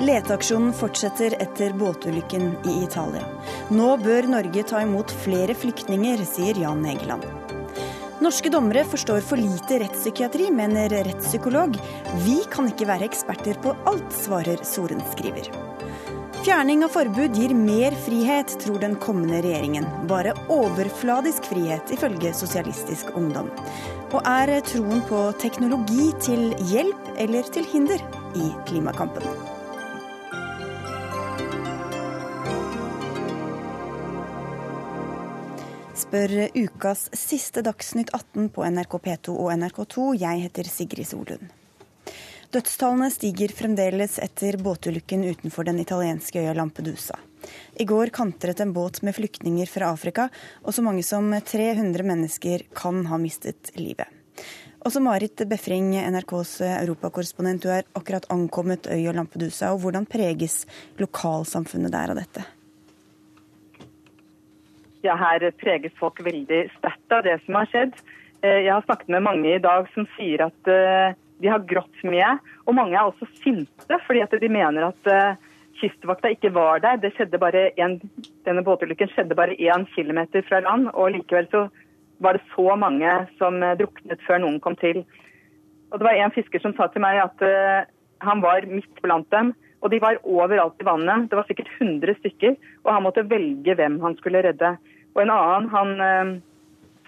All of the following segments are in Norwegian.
Leteaksjonen fortsetter etter båtulykken i Italia. Nå bør Norge ta imot flere flyktninger, sier Jan Egeland. Norske dommere forstår for lite rettspsykiatri, mener rettspsykolog. Vi kan ikke være eksperter på alt, svarer sorenskriver. Fjerning av forbud gir mer frihet, tror den kommende regjeringen. Bare overfladisk frihet, ifølge Sosialistisk Ungdom. Og er troen på teknologi til hjelp eller til hinder i klimakampen? spør ukas siste Dagsnytt 18 på NRK P2 og NRK2. Jeg heter Sigrid Solund. Dødstallene stiger fremdeles etter båtulykken utenfor den italienske øya Lampedusa. I går kantret en båt med flyktninger fra Afrika, og så mange som 300 mennesker kan ha mistet livet. Også Marit Befring, NRKs europakorrespondent, du er akkurat ankommet øya Lampedusa. og Hvordan preges lokalsamfunnet der av dette? ja, her preges folk veldig sterkt av det som har skjedd. Eh, jeg har snakket med mange i dag som sier at eh, de har grått mye. Og mange er også sinte fordi at de mener at eh, Kystvakta ikke var der. Det skjedde bare en, denne båtulykken skjedde bare én kilometer fra land, og likevel så var det så mange som druknet før noen kom til. Og Det var en fisker som sa til meg at han var midt blant dem. Og de var overalt i vannet. Det var sikkert 100 stykker. Og han måtte velge hvem han skulle redde. Og en annen han eh,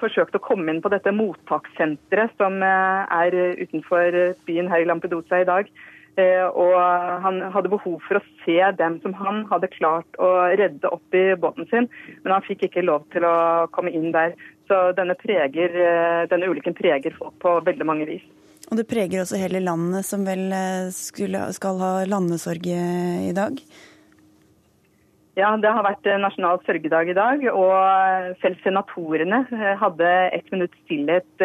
forsøkte å komme inn på dette mottakssenteret som eh, er utenfor byen her i Lampedusa i dag. Eh, og han hadde behov for å se dem som han hadde klart å redde opp i båten sin, men han fikk ikke lov til å komme inn der. Så denne, preger, eh, denne ulykken preger folk på veldig mange vis. Og det preger også hele landet, som vel skulle, skal ha landesorg i dag? Ja, det har vært nasjonal sørgedag i dag. Og selv senatorene hadde ett minutts stillhet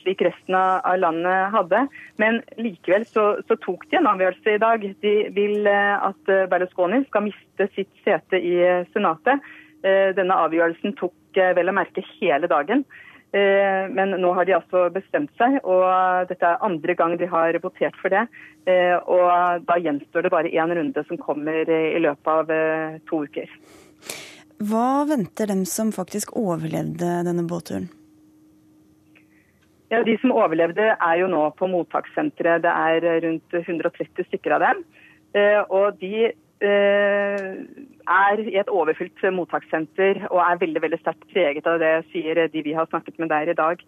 slik resten av landet hadde. Men likevel så, så, tok de en avgjørelse i dag. De vil at Berlusconi skal miste sitt sete i Senatet. Denne avgjørelsen tok vel å merke hele dagen. Eh, men nå har de altså bestemt seg, og dette er andre gang de har votert for det. Eh, og da gjenstår det bare én runde som kommer i løpet av eh, to uker. Hva venter dem som faktisk overlevde denne båtturen? Ja, De som overlevde er jo nå på mottakssenteret. Det er rundt 130 stykker av dem. Og de er i et overfylt mottakssenter og er veldig veldig sterkt preget av det, sier de vi har snakket med der i dag.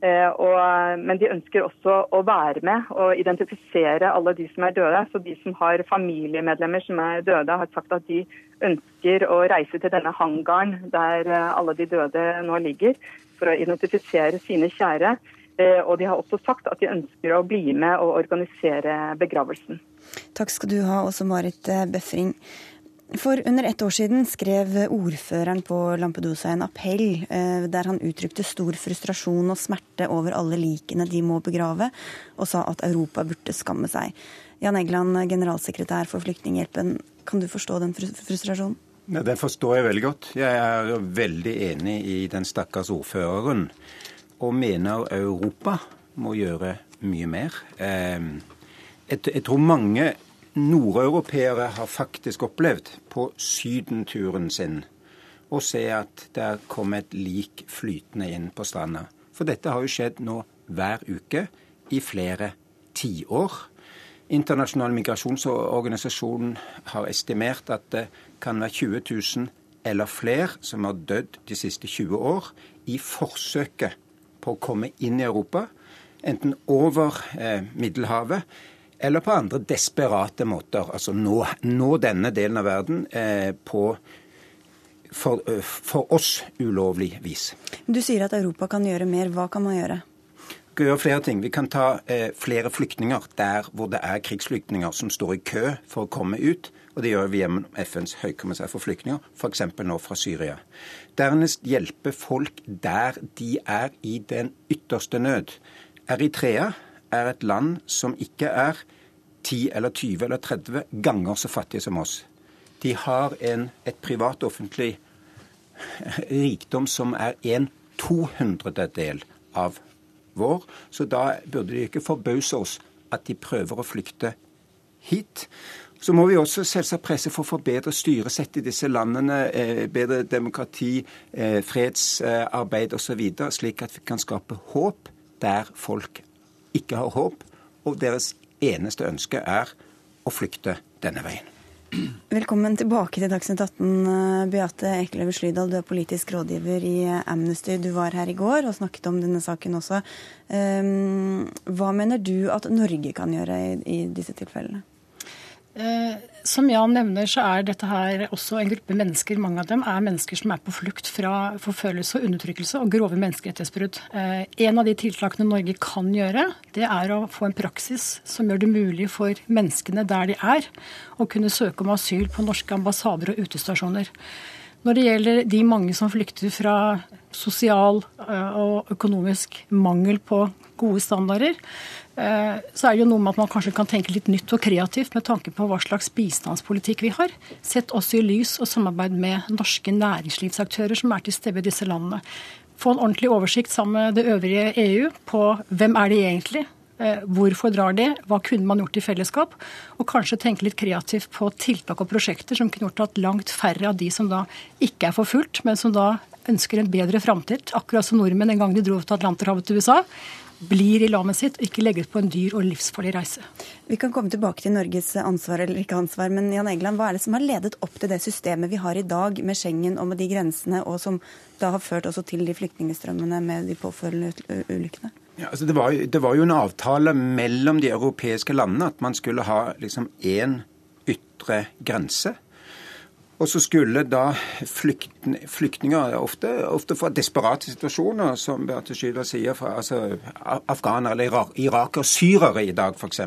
Eh, og, men de ønsker også å være med og identifisere alle de som er døde. Så de som har familiemedlemmer som er døde, har sagt at de ønsker å reise til denne hangaren der eh, alle de døde nå ligger, for å identifisere sine kjære. Eh, og de har også sagt at de ønsker å bli med og organisere begravelsen. Takk skal du ha, også Marit Befring. For under ett år siden skrev ordføreren på Lampedusa en appell eh, der han uttrykte stor frustrasjon og smerte over alle likene de må begrave, og sa at Europa burde skamme seg. Jan Egeland, generalsekretær for Flyktninghjelpen, kan du forstå den frustrasjonen? Ja, Den forstår jeg veldig godt. Jeg er veldig enig i den stakkars ordføreren, og mener Europa må gjøre mye mer. Eh, jeg tror mange nordeuropeere har faktisk opplevd på sydenturen sin å se at det kom et lik flytende inn på stranda. For dette har jo skjedd nå hver uke i flere tiår. Internasjonal migrasjonsorganisasjon har estimert at det kan være 20 000 eller flere som har dødd de siste 20 år i forsøket på å komme inn i Europa, enten over eh, Middelhavet eller på andre desperate måter. Altså nå, nå denne delen av verden eh, på for, eh, for, oss ulovlig vis. Du sier at Europa kan gjøre mer. Hva kan man gjøre? Vi kan gjøre flere ting. Vi kan ta eh, flere flyktninger der hvor det er krigsflyktninger som står i kø for å komme ut. Og det gjør vi gjennom FNs høykommissær for flyktninger, f.eks. nå fra Syria. Dernest hjelpe folk der de er i den ytterste nød. Eritrea er et land som ikke er 10 eller 20 eller 30 ganger så fattige som oss. De har en, et privat-offentlig rikdom som er en 200-del av vår. Så da burde det ikke forbause oss at de prøver å flykte hit. Så må vi også selvsagt presse for å få bedre styresett i disse landene, eh, bedre demokrati, eh, fredsarbeid osv., slik at vi kan skape håp der folk ikke har håp, og deres eneste ønske er å flykte denne veien. Velkommen tilbake til Dagsnytt 18, eh, Beate Ekeløve Slydal. Du er politisk rådgiver i Amnesty. Du var her i går og snakket om denne saken også. Hva mener du at Norge kan gjøre i disse tilfellene? Eh, som Jan nevner, så er dette her også en gruppe mennesker. Mange av dem er mennesker som er på flukt fra forfølgelse og undertrykkelse og grove menneskerettighetsbrudd. Eh, en av de tiltakene Norge kan gjøre, det er å få en praksis som gjør det mulig for menneskene der de er, å kunne søke om asyl på norske ambassader og utestasjoner. Når det gjelder de mange som flykter fra sosial eh, og økonomisk mangel på gode standarder, så er det jo noe med at man kanskje kan tenke litt nytt og kreativt med tanke på hva slags bistandspolitikk vi har. Sett også i lys og samarbeid med norske næringslivsaktører som er til stede i disse landene. Få en ordentlig oversikt sammen med det øvrige EU på hvem er de egentlig, eh, Hvorfor drar de? Hva kunne man gjort i fellesskap? Og kanskje tenke litt kreativt på tiltak og prosjekter som kunne gjort at langt færre av de som da ikke er forfulgt, men som da ønsker en bedre framtid, akkurat som nordmenn en gang de dro til Atlanterhavet til USA, blir i landet sitt og ikke legges på en dyr og livsfarlig reise. Vi kan komme tilbake til Norges ansvar eller ikke ansvar, men Jan Egeland, hva er det som har ledet opp til det systemet vi har i dag med Schengen og med de grensene, og som da har ført også til de flyktningstrømmene med de påfølgende ulykkene? Ja, altså det, var, det, var, jo en avtale mellom de europeiske landene at man skulle ha liksom én ytre grense. Og så skulle da flyktninger, ofte, ofte fra desperate situasjoner, som Beate Skyder sier, fra altså, afghanere eller irakere, syrere i dag f.eks.,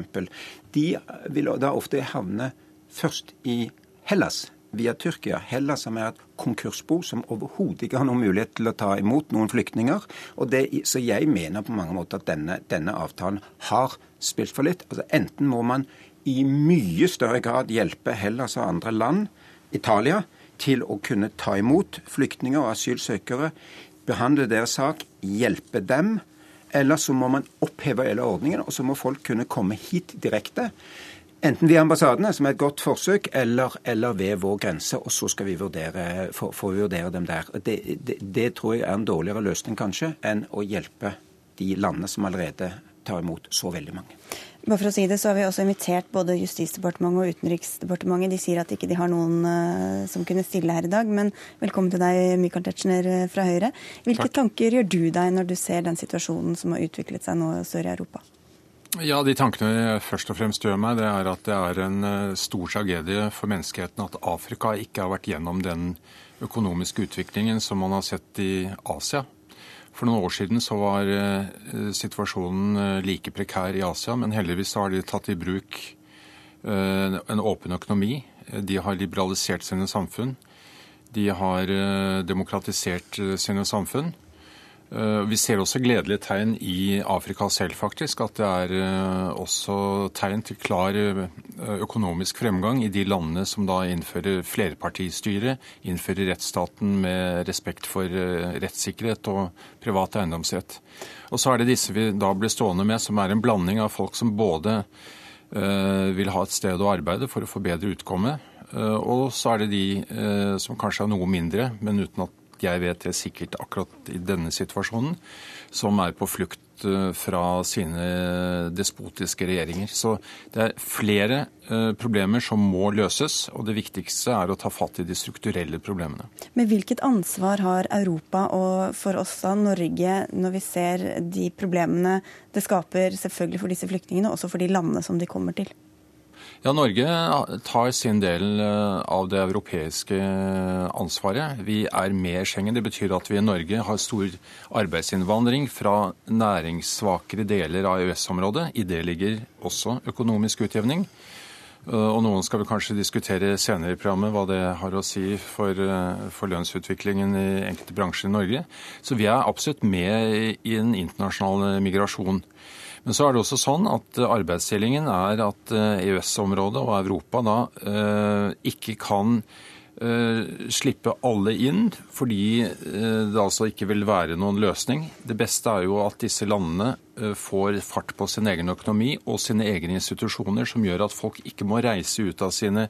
de vil da ofte havne først i Hellas via Tyrkia. Hellas som er et konkursbo som overhodet ikke har noen mulighet til å ta imot noen flyktninger. Det, så jeg mener på mange måter at denne, denne avtalen har spilt for litt. Altså Enten må man i mye større grad hjelpe Hellas og andre land Italia til å kunne ta imot flyktninger og asylsøkere, behandle deres sak, hjelpe dem. Eller så må man oppheve hele ordningen, og så må folk kunne komme hit direkte. Enten via ambassadene, som er et godt forsøk, eller, eller ved vår grense. Og så skal vi vurdere, for, for vurdere dem der. Det, det, det tror jeg er en dårligere løsning kanskje enn å hjelpe de landene som allerede tar imot så veldig mange. Bare for å si det, så har vi også invitert både Justisdepartementet og Utenriksdepartementet. De sier at ikke de har noen uh, som kunne stille her i dag. Men velkommen til deg, Michael Tetzschner eh, fra Høyre. Hvilke Takk. tanker gjør du deg når du ser den situasjonen som har utviklet seg nå sør i Europa? Ja, De tankene først og fremst gjør meg, det er at det er en eh, stor tragedie for menneskeheten at Afrika ikke har vært gjennom den økonomiske utviklingen som man har sett i Asia. For noen år siden så var eh, situasjonen eh, like prekær i Asia, men heldigvis har de tatt i bruk eh, en åpen økonomi. De har liberalisert sine samfunn. De har demokratisert sine samfunn. Eh, vi ser også gledelige tegn i Afrika selv, faktisk. At det er eh, også tegn til klar eh, økonomisk fremgang i de landene som da innfører flerpartistyre, innfører rettsstaten med respekt for rettssikkerhet og privat eiendomsrett. Og så er det disse vi da blir stående med, som er en blanding av folk som både vil ha et sted å arbeide for å få bedre utkomme, og så er det de som kanskje er noe mindre, men uten at jeg vet det sikkert akkurat i denne situasjonen, som er på flukt eh, fra sine despotiske regjeringer. Så det er flere eh, problemer som må løses, og det viktigste er å ta fatt i de strukturelle problemene. Men hvilket ansvar har Europa og for oss da Norge når vi ser de problemene det skaper selvfølgelig for disse flyktningene, og også for de landene som de kommer til? Ja, Norge tar sin del eh, av det europeiske ansvaret. Vi er med Schengen. Det betyr at vi i Norge har stor arbeidsinnvandring fra næringssvakere deler av EØS-området. I det ligger også økonomisk utjevning. Eh, og noen skal vi kanskje diskutere senere i programmet hva det har å si for, eh, for, lønnsutviklingen i enkelte bransjer i Norge. Så vi er absolutt med i den internasjonale migrasjon. Men så er det også sånn at eh, arbeidsdelingen er at EØS-området eh, og Europa da eh, ikke kan slippe alle inn, fordi det altså ikke vil være noen løsning. Det beste er jo at disse landene får fart på sin egen økonomi og sine egne institusjoner, som gjør at folk ikke må reise ut av sine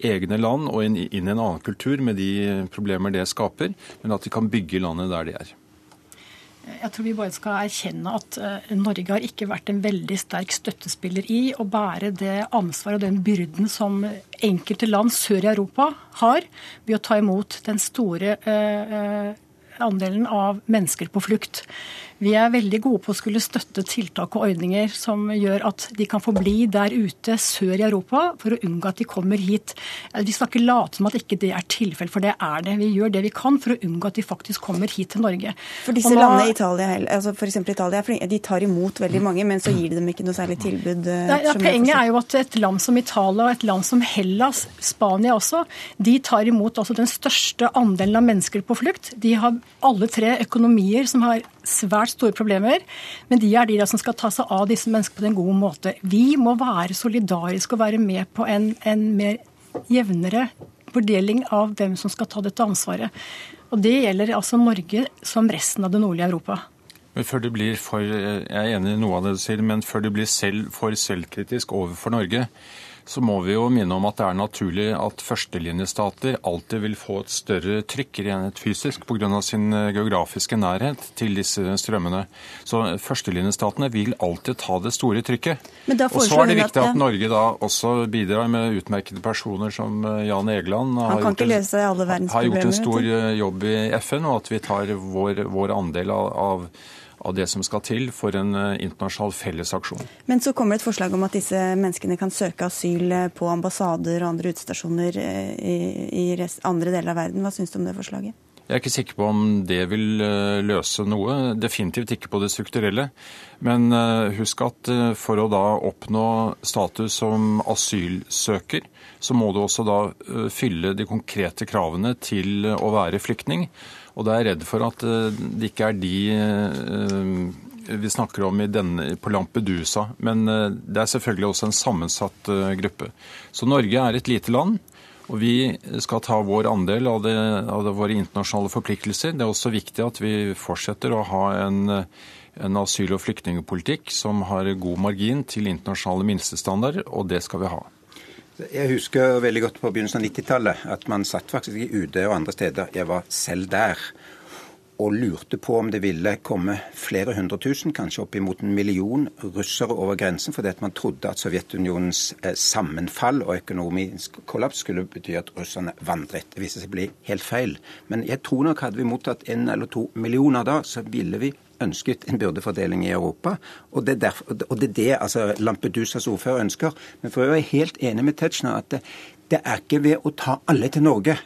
egne land og inn i en annen kultur med de problemer det skaper, men at de kan bygge landet der de er. Jeg tror vi bare skal erkjenne at uh, Norge har ikke vært en veldig sterk støttespiller i å bære det ansvaret og den byrden som enkelte land sør i Europa har ved å ta imot den store uh, andelen av mennesker på flukt. Vi er veldig gode på å skulle støtte tiltak og ordninger som gjør at de kan få bli der ute sør i Europa, for å unngå at de kommer hit. Vi skal ikke late som at ikke det er tilfellet, for det er det. Vi gjør det vi kan for å unngå at de faktisk kommer hit til Norge. For disse landene, Italia, altså for Italia, de tar imot veldig mange, men så gir de dem ikke noe særlig tilbud? Eh, Nei, ja, poenget er jo at et land som Italia og et land som Hellas, Spania også, de tar imot altså den største andelen av mennesker på flukt. De har alle tre økonomier som har svært store problemer, men de er de som skal ta seg av disse menneskene på en god måte. Vi må være solidariske og være med på en, en mer jevnere fordeling av hvem som skal ta dette ansvaret. Og Det gjelder altså Norge som resten av det nordlige Europa. Men før du blir for, Jeg er enig i noe av det du sier, men før du blir selv, for selvkritisk overfor Norge, så må vi jo minne om at det er naturlig at førstelinjestater alltid vil få et større trykk rent fysisk pga. sin eh, geografiske nærhet til disse strømmene. Så førstelinjestatene vil alltid ta det store trykket. Og så er det viktig at, Norge da også bidrar med utmerkede personer som eh, Jan Egeland. Han kan ikke løse alle verdens Har gjort en stor eh, jobb i FN, og at vi tar vår, vår andel av, av av det som skal til for en eh, internasjonal fellesaksjon. Men så kommer det et forslag om at disse menneskene kan søke asyl eh, på ambassader og andre utestasjoner eh, i, i rest, andre deler av verden. Hva syns du om det forslaget? Jeg er ikke sikker på om det vil løse noe. Definitivt ikke på det strukturelle. Men husk at for å da oppnå status som asylsøker, så må du også da fylle de konkrete kravene til å være flyktning. Og da er jeg redd for at eh, det ikke er de eh, vi snakker om denne, på Lampedusa. Men eh, det er selvfølgelig også en sammensatt gruppe. Så Norge er et lite land. Og vi skal ta vår andel av, det, av det, våre internasjonale forpliktelser. Det er også viktig at vi fortsetter å ha en, en asyl- og flyktningpolitikk som har god margin til internasjonale minstestandarder, og det skal vi ha. Jeg husker veldig godt på begynnelsen av 90-tallet at man satt faktisk i UD og andre steder. Jeg var selv der. Og lurte på om det ville komme flere hundre tusen, kanskje oppimot en million russere over grensen, fordi at man trodde at Sovjetunionens eh, sammenfall og økonomisk kollaps skulle bety at russerne vandret. Det viste seg å bli helt feil. Men jeg tror nok hadde vi mottatt en eller to millioner da, så ville vi ønsket en byrdefordeling i Europa. Og det er, derfor, og det, er det altså, Lampedusas ordfører ønsker. Men for å være helt enig med Tetzschner at det, det er ikke ved å ta alle til Norge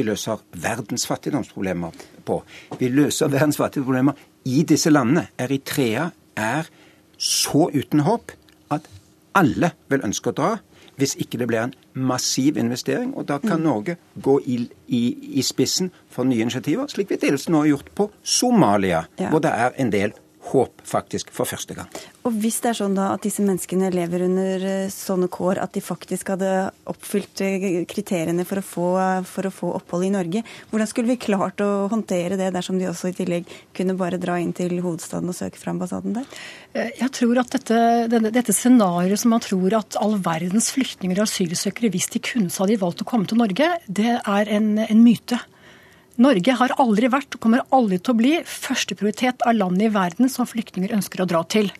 vi løser verdens fattigdomsproblemer på. Vi løser verdens fattigdomsproblemer i disse landene. Eritrea er så uten håp at alle vil ønske å dra hvis ikke det blir en massiv investering. Og da kan mm. Norge gå i, i, i spissen for nye initiativer, slik vi dels nå har gjort på Somalia, ja. hvor det er en del håp, faktisk, for første gang. Og hvis det er sånn da at disse menneskene lever under eh, sånne kår at de faktisk hadde oppfylt eh, kriteriene for å, få, for å få opphold i Norge, hvordan skulle vi klart å håndtere det dersom de også i tillegg kunne bare dra inn til hovedstaden og søke fra ambassaden der? Eh, jeg tror at dette, dette, dette scenarioet som man tror at all verdens flyktninger og asylsøkere, hvis de kunne, så hadde de valgt å komme til Norge, det er en, en myte. Norge har aldri vært og kommer aldri til å bli førsteprioritet av landet i verden som flyktninger ønsker å dra til.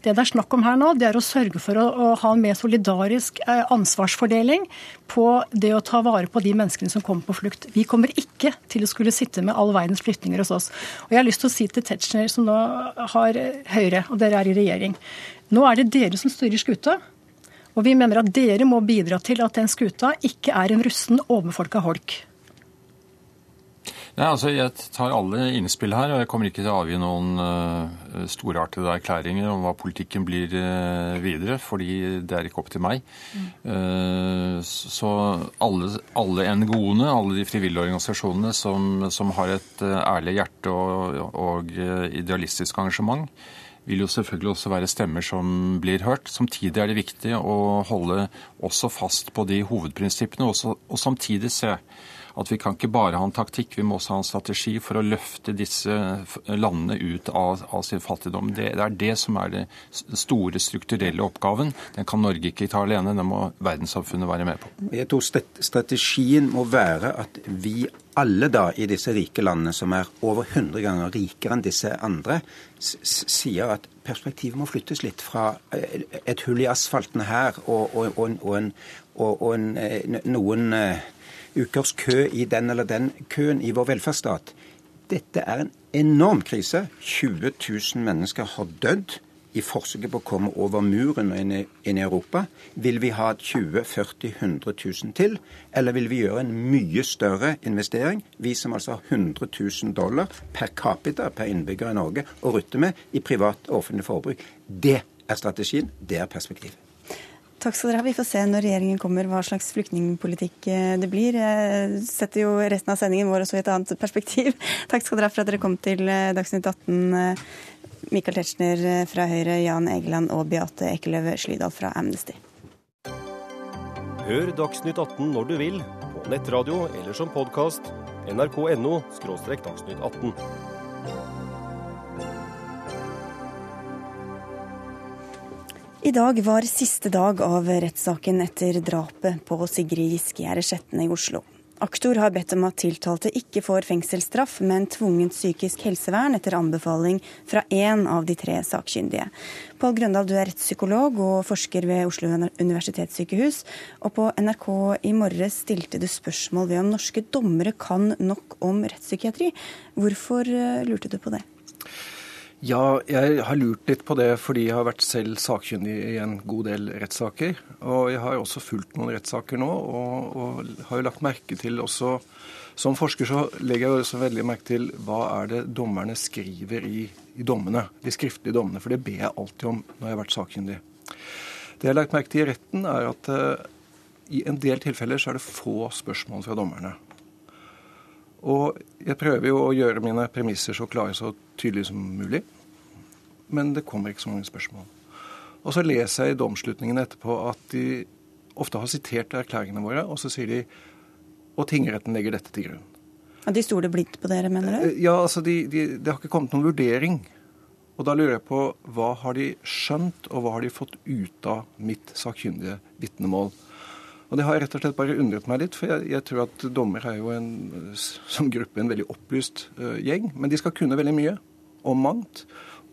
Det det er snakk om her nå, det er å sørge for å, å ha en mer solidarisk eh, ansvarsfordeling på det å ta vare på de menneskene som kommer på flukt. Vi kommer ikke til å skulle sitte med all verdens flyktninger hos oss. Og jeg har lyst til å si til Tetzschner, som nå har Høyre, og dere er i regjering, nå er det dere som styrer skuta. Og vi mener at dere må bidra til at den skuta ikke er en russen, overbefolka holk. Nei, altså Jeg tar alle innspill her, og jeg kommer ikke til å avgi noen uh, storartede erklæringer om hva politikken blir uh, videre, fordi det er ikke opp til meg. Uh, så alle, alle NGO-ene, alle de frivillige organisasjonene som, som har et ærlig hjerte og, og idealistisk engasjement, vil jo selvfølgelig også være stemmer som blir hørt. Samtidig er det viktig å holde også fast på de hovedprinsippene, og, og samtidig se at vi kan ikke bare ha en taktikk, vi må også ha en strategi for å løfte disse landene ut av, av sin fattigdom. Det, det, er det som er den store strukturelle oppgaven. Den kan Norge ikke ta alene, den må verdenssamfunnet være med på. Jeg tror strategien må være at vi alle da i disse rike landene, som er over 100 ganger rikere enn disse andre, sier at perspektivet må flyttes litt fra eh, et hull i asfalten her og, og, og, og en, en, eh, noen uh, ukers kø i den eller den køen i vår velferdsstat. Dette er en enorm krise. 20 000 mennesker har dødd i forsøket på å komme over muren i, inn i Europa. Vil vi ha 20 40 100 000 til, eller vil vi gjøre en mye større investering, vi som altså har 100 000 dollar per capita per innbygger i Norge å rutte med i privat og offentlig forbruk? Det er strategien, det er perspektivet. Takk skal dere ha. Vi får se når regjeringen kommer hva slags flyktningpolitikk eh, det blir. Jeg setter jo resten av sendingen vår også i et annet perspektiv. Takk skal dere ha for at dere kom til eh, Dagsnytt 18. Michael Tetzschner eh, fra Høyre, Jan Egeland og Beate Ekeløv Slydal fra Amnesty. Hør Dagsnytt 18 når du vil, på nettradio eller som podkast. nrk.no – dagsnytt 18. I dag var siste dag av rettssaken etter drapet på Sigrid Giskegjerde Skjetne i Oslo. Aktor har bedt om at tiltalte ikke får fengselsstraff, men tvungent psykisk helsevern etter anbefaling fra én av de tre sakkyndige. Pål Grøndal, du er rettspsykolog og forsker ved Oslo universitetssykehus. Og på NRK i morges stilte du spørsmål ved om norske dommere kan nok om rettspsykiatri. Hvorfor eh, lurte du på det? Ja, jeg har lurt litt på det fordi jeg har vært selv sakkyndig i en god del rettssaker. Og jeg har også fulgt noen rettssaker nå, og, og har jo lagt merke til også Som forsker så legger jeg også veldig merke til hva er det dommerne skriver i, i dommene, de skriftlige dommene. For det ber jeg alltid om når jeg har vært sakkyndig. Det jeg har lagt merke til i retten, er at uh, i en del tilfeller så er det få spørsmål fra dommerne. Og jeg prøver jo å gjøre mine premisser så klare så tydelig som mulig. Men det kommer ikke så mange spørsmål. Og så leser jeg i domslutningen etterpå at de ofte har sitert erklæringene våre, og så sier de og tingretten legger dette til grunn. Ja, de stoler blindt på dere, mener du? Eh, ja, altså de, de, det har ikke kommet noen vurdering. Og da lurer jeg på hva har de skjønt, og hva har de fått ut av mitt sakkyndige vitnemål? Og det har rett og slett bare undret meg litt, for jeg, jeg tror at dommer er jo en, som gruppe en veldig opplyst uh, gjeng. Men de skal kunne veldig mye om mangt.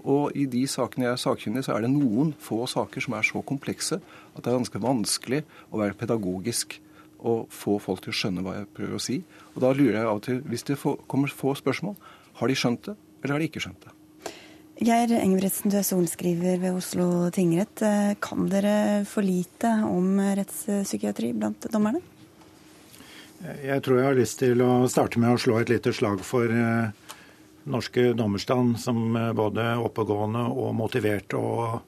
Og i de sakene jeg er sakkyndig, så er det noen få saker som er så komplekse at det er ganske vanskelig å være pedagogisk og få folk til å skjønne hva jeg prøver å si. Og da lurer jeg av og til, hvis det kommer få spørsmål, har de skjønt det, eller har de ikke skjønt det? Geir Engebretsen, du er sorenskriver ved Oslo tingrett. Eh, kan dere for lite om rettspsykiatri blant dommerne? Jeg tror jeg har lyst til å starte med å slå et lite slag for eh, norske dommerstand som eh, både oppegående og motivert og,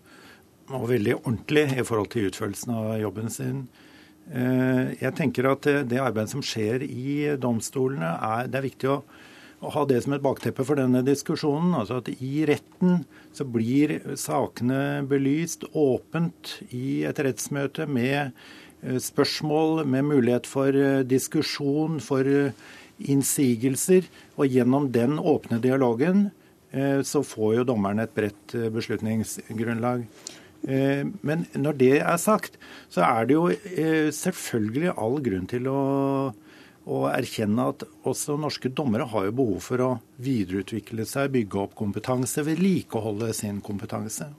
og, veldig ordentlig i forhold til utførelsen av jobben sin. Jeg tenker at det arbeidet som skjer i domstolene, er, det er viktig å å ha det som et bakteppe for denne diskusjonen. altså at I retten så blir sakene belyst åpent i et rettsmøte med eh, spørsmål, med mulighet for eh, diskusjon, for eh, innsigelser. Og gjennom den åpne dialogen så får jo dommerne et bredt beslutningsgrunnlag. Men når det er sagt, så er det jo selvfølgelig all grunn til å og erkjenne at også norske dommere har jo behov for å videreutvikle seg, bygge opp kompetanse, vedlikeholde sin kompetanse.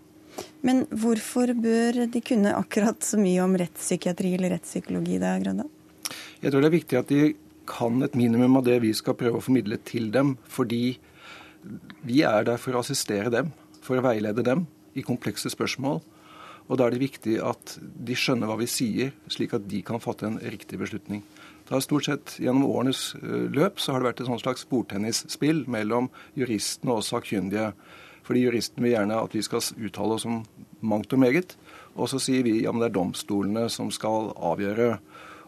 Men hvorfor bør de kunne akkurat så mye om rettspsykiatri eller rettspsykologi? det Grønda? Jeg tror det er viktig at de kan et minimum av det vi skal prøve å formidle til dem. Fordi vi er der for å assistere dem, for å veilede dem i komplekse spørsmål. Og da er det viktig at de skjønner hva vi sier, slik at de kan fatte en riktig beslutning. Det har stort sett Gjennom årenes eh, løp så har det vært et slags bordtennisspill mellom juristene og sakkyndige. Fordi juristene vil gjerne at vi skal uttale oss om mangt og meget. Og så sier vi ja, men det er domstolene som skal avgjøre.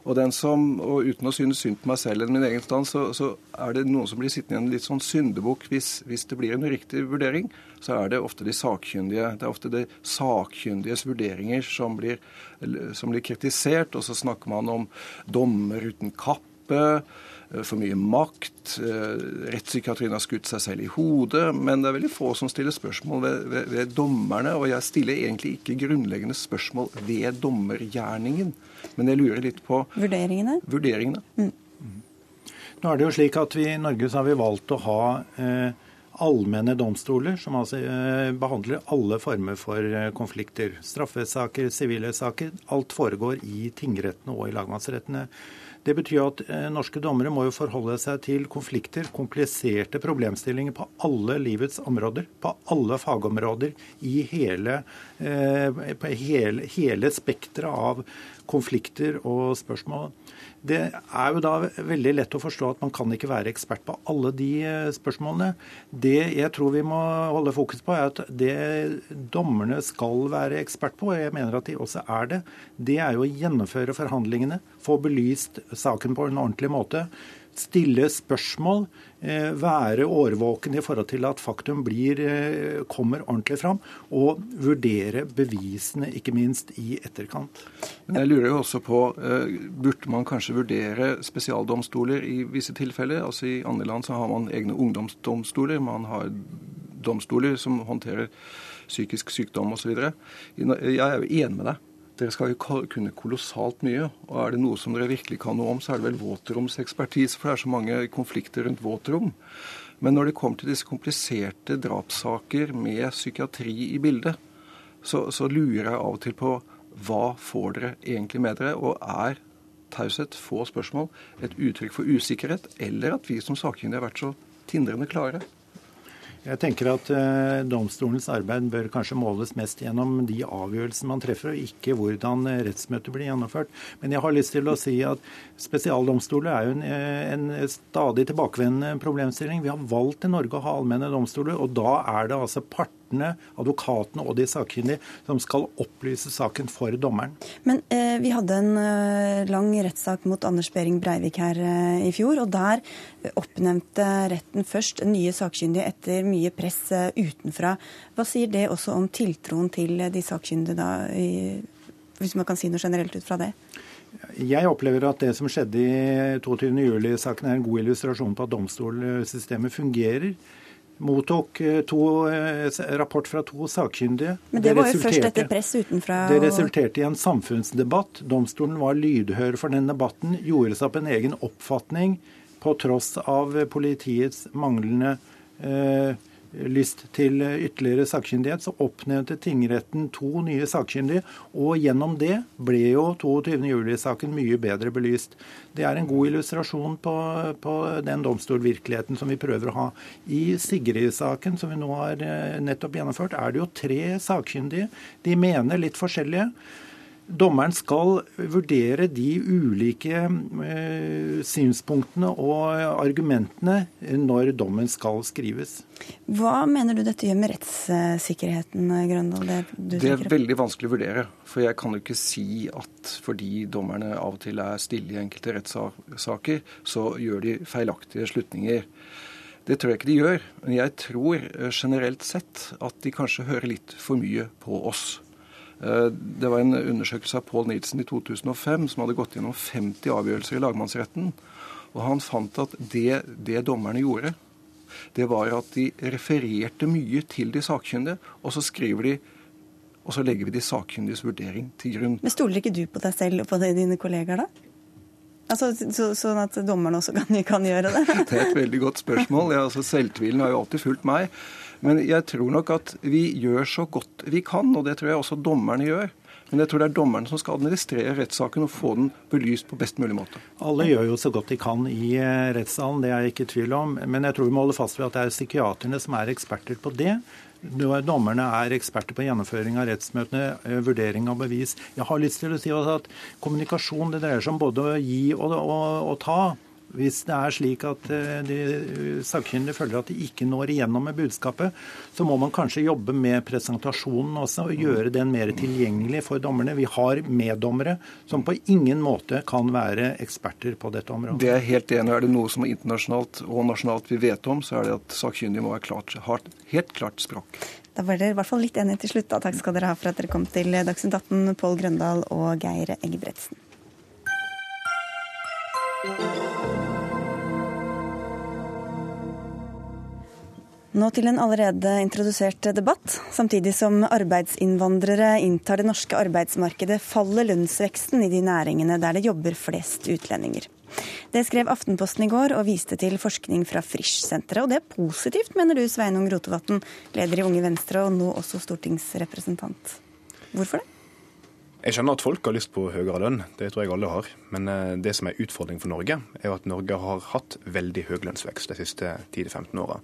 Og, den som, og uten å synes synd på meg selv eller min egen stand, så, så, er det noen som blir sittende i en litt sånn syndebukk hvis, hvis, det blir en riktig vurdering. Så er det ofte de sakkyndige. Det er ofte de sakkyndiges vurderinger som blir, som blir kritisert. Og så snakker man om dommer uten kappe. eh, for mye makt. Eh, rettspsykiatrien har skutt seg selv i hodet. Men det er veldig få som stiller spørsmål ved, ved, ved dommerne. Og jeg stiller egentlig ikke grunnleggende spørsmål ved dommergjerningen. Men jeg lurer litt på Vurderingene? Vurderingene. Mm. Nå er det jo slik at vi I Norge så har vi valgt å ha eh, allmenne domstoler, som altså eh, behandler alle former for eh, konflikter. Straffesaker, sivile saker. Alt foregår i tingrettene og i lagmannsrettene. Det betyr at eh, norske dommere må jo forholde seg til konflikter, kompliserte problemstillinger på alle livets områder, på alle fagområder, i hele, på hele, hele spekteret av konflikter og spørsmål. Det er jo da veldig lett å forstå at man kan ikke være ekspert på alle de eh, spørsmålene. Det jeg tror vi må holde fokus på, er at det dommerne skal være ekspert på, og jeg mener at de også er det, det er jo å gjennomføre forhandlingene, få belyst saken på en ordentlig måte stille spørsmål, eh, være årvåken i forhold til at faktum blir, eh, kommer ordentlig fram, og vurdere bevisene, ikke minst, i etterkant. Men jeg lurer jo også på, eh, Burde man kanskje vurdere spesialdomstoler i visse tilfeller? Altså I andre land så har man egne ungdomsdomstoler. Man har domstoler som håndterer psykisk sykdom osv. Jeg er jo enig med deg. Dere skal jo kunne kolossalt mye. Og er det noe som dere virkelig kan noe om, så er det vel våtromsekspertise. For det er så mange konflikter rundt våtrom. Men når det kommer til disse kompliserte drapssaker med psykiatri i bildet, så, så lurer jeg av og til på hva får dere egentlig med dere? Og er taushet, få spørsmål, et uttrykk for usikkerhet, eller at vi som sakkyndige har vært så tindrende klare? Jeg tenker at eh, Domstolens arbeid bør kanskje måles mest gjennom de avgjørelsene man treffer, og ikke hvordan eh, rettsmøtet blir gjennomført. Men jeg har lyst til å si at spesialdomstoler er jo en, eh, en stadig tilbakevendende problemstilling. Vi har valgt i Norge å ha allmenne domstoler, og da er det altså partene partene, advokatene og de sakkyndige, som skal opplyse saken for dommeren. Men eh, vi hadde en eh, lang rettssak mot Anders Behring Breivik her eh, i fjor, og der oppnevnte retten først nye sakkyndige etter mye press eh, utenfra. Hva sier det også om tiltroen til de sakkyndige da, i, hvis man kan si noe generelt ut fra det? Jeg opplever at det som skjedde i 22.07-saken er en god illustrasjon på at domstolsystemet fungerer mottok eh, to, eh, rapport fra to sakkyndige. Men det, var jo først etter press utenfra? Det resulterte i en samfunnsdebatt. Domstolen var lydhør for den debatten, gjorde seg opp en egen oppfatning på tross av politiets manglende eh, lyst til ytterligere sakkyndighet, så oppnevnte tingretten to nye sakkyndige. Og gjennom det ble jo 22.07-saken mye bedre belyst. Det er en god illustrasjon på, på den domstolvirkeligheten som vi prøver å ha. I Sigrid-saken, som vi nå har eh, nettopp gjennomført, er det jo tre sakkyndige. De mener litt forskjellige. Dommeren skal vurdere de ulike eh, synspunktene og argumentene når dommen skal skrives. Hva mener du dette gjør med rettssikkerheten, Grøndal? Det, det er veldig vanskelig å vurdere. For jeg kan jo ikke si at fordi dommerne av og til er stille i enkelte rettssaker, så gjør de feilaktige slutninger. Det tror jeg ikke de gjør. Men jeg tror eh, generelt sett at de kanskje hører litt for mye på oss. Eh, det var en undersøkelse av Paul Nielsen i 2005 som hadde gått gjennom 50 avgjørelser i lagmannsretten. Og han fant at det, det dommerne gjorde, det var at de refererte mye til de sakkyndige, og så skriver de og så legger vi de sakkyndiges vurdering til grunn. Men Stoler ikke du på deg selv og på dine kollegaer, da? Altså, så, sånn at dommerne også kan, kan, gjøre det? det er et veldig godt spørsmål. Ja, altså, selvtvilen har jo alltid fulgt meg. Men jeg tror nok at vi gjør så godt vi kan, og det tror jeg også dommerne gjør. Men jeg tror det er dommerne som skal administrere rettssaken og få den belyst på best mulig måte. Alle gjør jo så godt de kan i eh, rettssalen, det er jeg ikke i tvil om. Men jeg tror vi må holde fast ved at det er psykiaterne som er eksperter på det. Dommerne er eksperter på gjennomføring av rettsmøtene, eh, vurdering av bevis. Jeg har lyst til å si at kommunikasjon det dreier seg om både å gi og, og, og ta. Hvis det er slik at eh, de sakkyndige føler at de ikke når igjennom med budskapet, så må man kanskje jobbe med presentasjonen også og gjøre den mer tilgjengelig for dommerne. Vi har meddommere som på ingen måte kan være eksperter på dette området. Det er helt enig. Er det noe som er internasjonalt og nasjonalt vi vet om, så er det at sakkyndige må ha helt klart språk. Da var dere i hvert fall litt enige til slutt. Da. Takk skal dere ha for at dere kom til Dagsnytt 18, Pål Grøndal og Geir Engebretsen. Nå til en allerede introdusert debatt. Samtidig som arbeidsinnvandrere inntar det norske arbeidsmarkedet, faller lønnsveksten i de næringene der det jobber flest utlendinger. Det skrev Aftenposten i går og viste til forskning fra Frisch-senteret. Og det er positivt, mener du, Sveinung Rotevatn, leder i Unge Venstre og nå også stortingsrepresentant. Hvorfor det? Jeg skjønner at folk har lyst på høyere lønn, det tror jeg alle har. Men eh, det som er utfordring for Norge, er at Norge har hatt veldig høy lønnsvekst de siste 10-15 åra.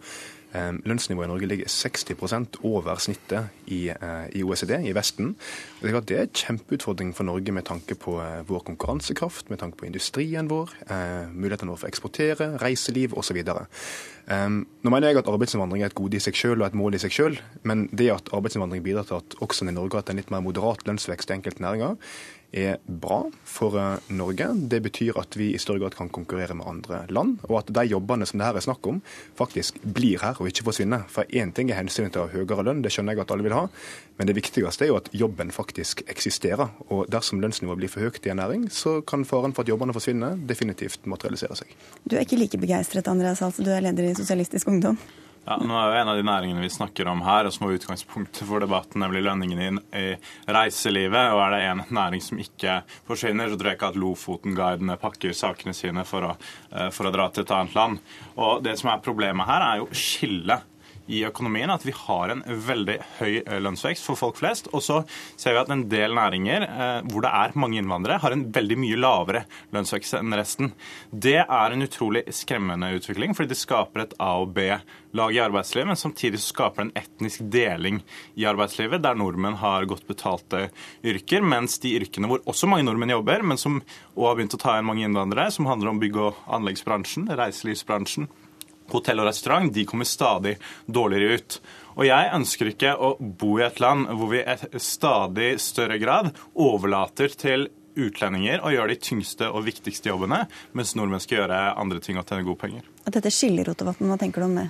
Ehm, lønnsnivået i Norge ligger 60% over snittet i, eh, i, OECD, i Vesten. Det er en kjempeutfordring for Norge med tanke på eh, vår konkurransekraft, med tanke på industrien vår, eh, mulighetene våre for å eksportere, reiseliv osv. Nå mener jeg at arbeidsinnvandring er et gode i seg selv og et mål i seg selv, men det at arbeidsinnvandring bidrar til at også i Norge har hatt en litt mer moderat lønnsvekst i enkelte næringer, er bra for eh, Norge. Det betyr at vi i større grad kan konkurrere med andre land, og at de jobbene som det her er snakk om, faktisk blir her og ikke forsvinner. For én ting er hensynet til å ha høyere lønn, det skjønner jeg at alle vil ha, men det viktigste er jo at jobben faktisk eksisterer. Og dersom lønnsnivået blir for høyt i en næring, så kan faren for at jobbene forsvinner, definitivt materialisere seg. Du er ikke like begeistret, Andreas Hals, du er leder i Sosialistisk Ungdom. Ja, nå er jo En av de næringene vi snakker om her, og som var utgangspunktet for debatten, nemlig lønningene i reiselivet. og Er det en næring som ikke forsvinner, så tror jeg ikke at Lofoten-guidene pakker sakene sine for å, eh, for å dra til et annet land. Og Det som er problemet her, er jo skillet i økonomien at vi har en veldig høy eh, lønnsvekst for folk flest. Og så ser vi at en del næringer eh, hvor det er mange innvandrere, har en veldig mye lavere lønnsvekst enn resten. Det er en utrolig skremmende utvikling, fordi det skaper et A- og B-lag i arbeidslivet, men samtidig skaper det en etnisk deling i arbeidslivet, der nordmenn har godt betalte yrker, mens de yrkene hvor også mange nordmenn jobber, men som også har begynt å ta inn mange innvandrere, som handler om bygg- og anleggsbransjen, reiselivsbransjen, hotell og restaurant de kommer stadig dårligere ut. Og jeg ønsker ikke å bo i et land hvor vi i stadig større grad overlater til utlendinger å gjøre de tyngste og viktigste jobbene, mens nordmenn skal gjøre andre ting og tjene gode penger. At dette skiller, Rotevatn, hva tenker du om det?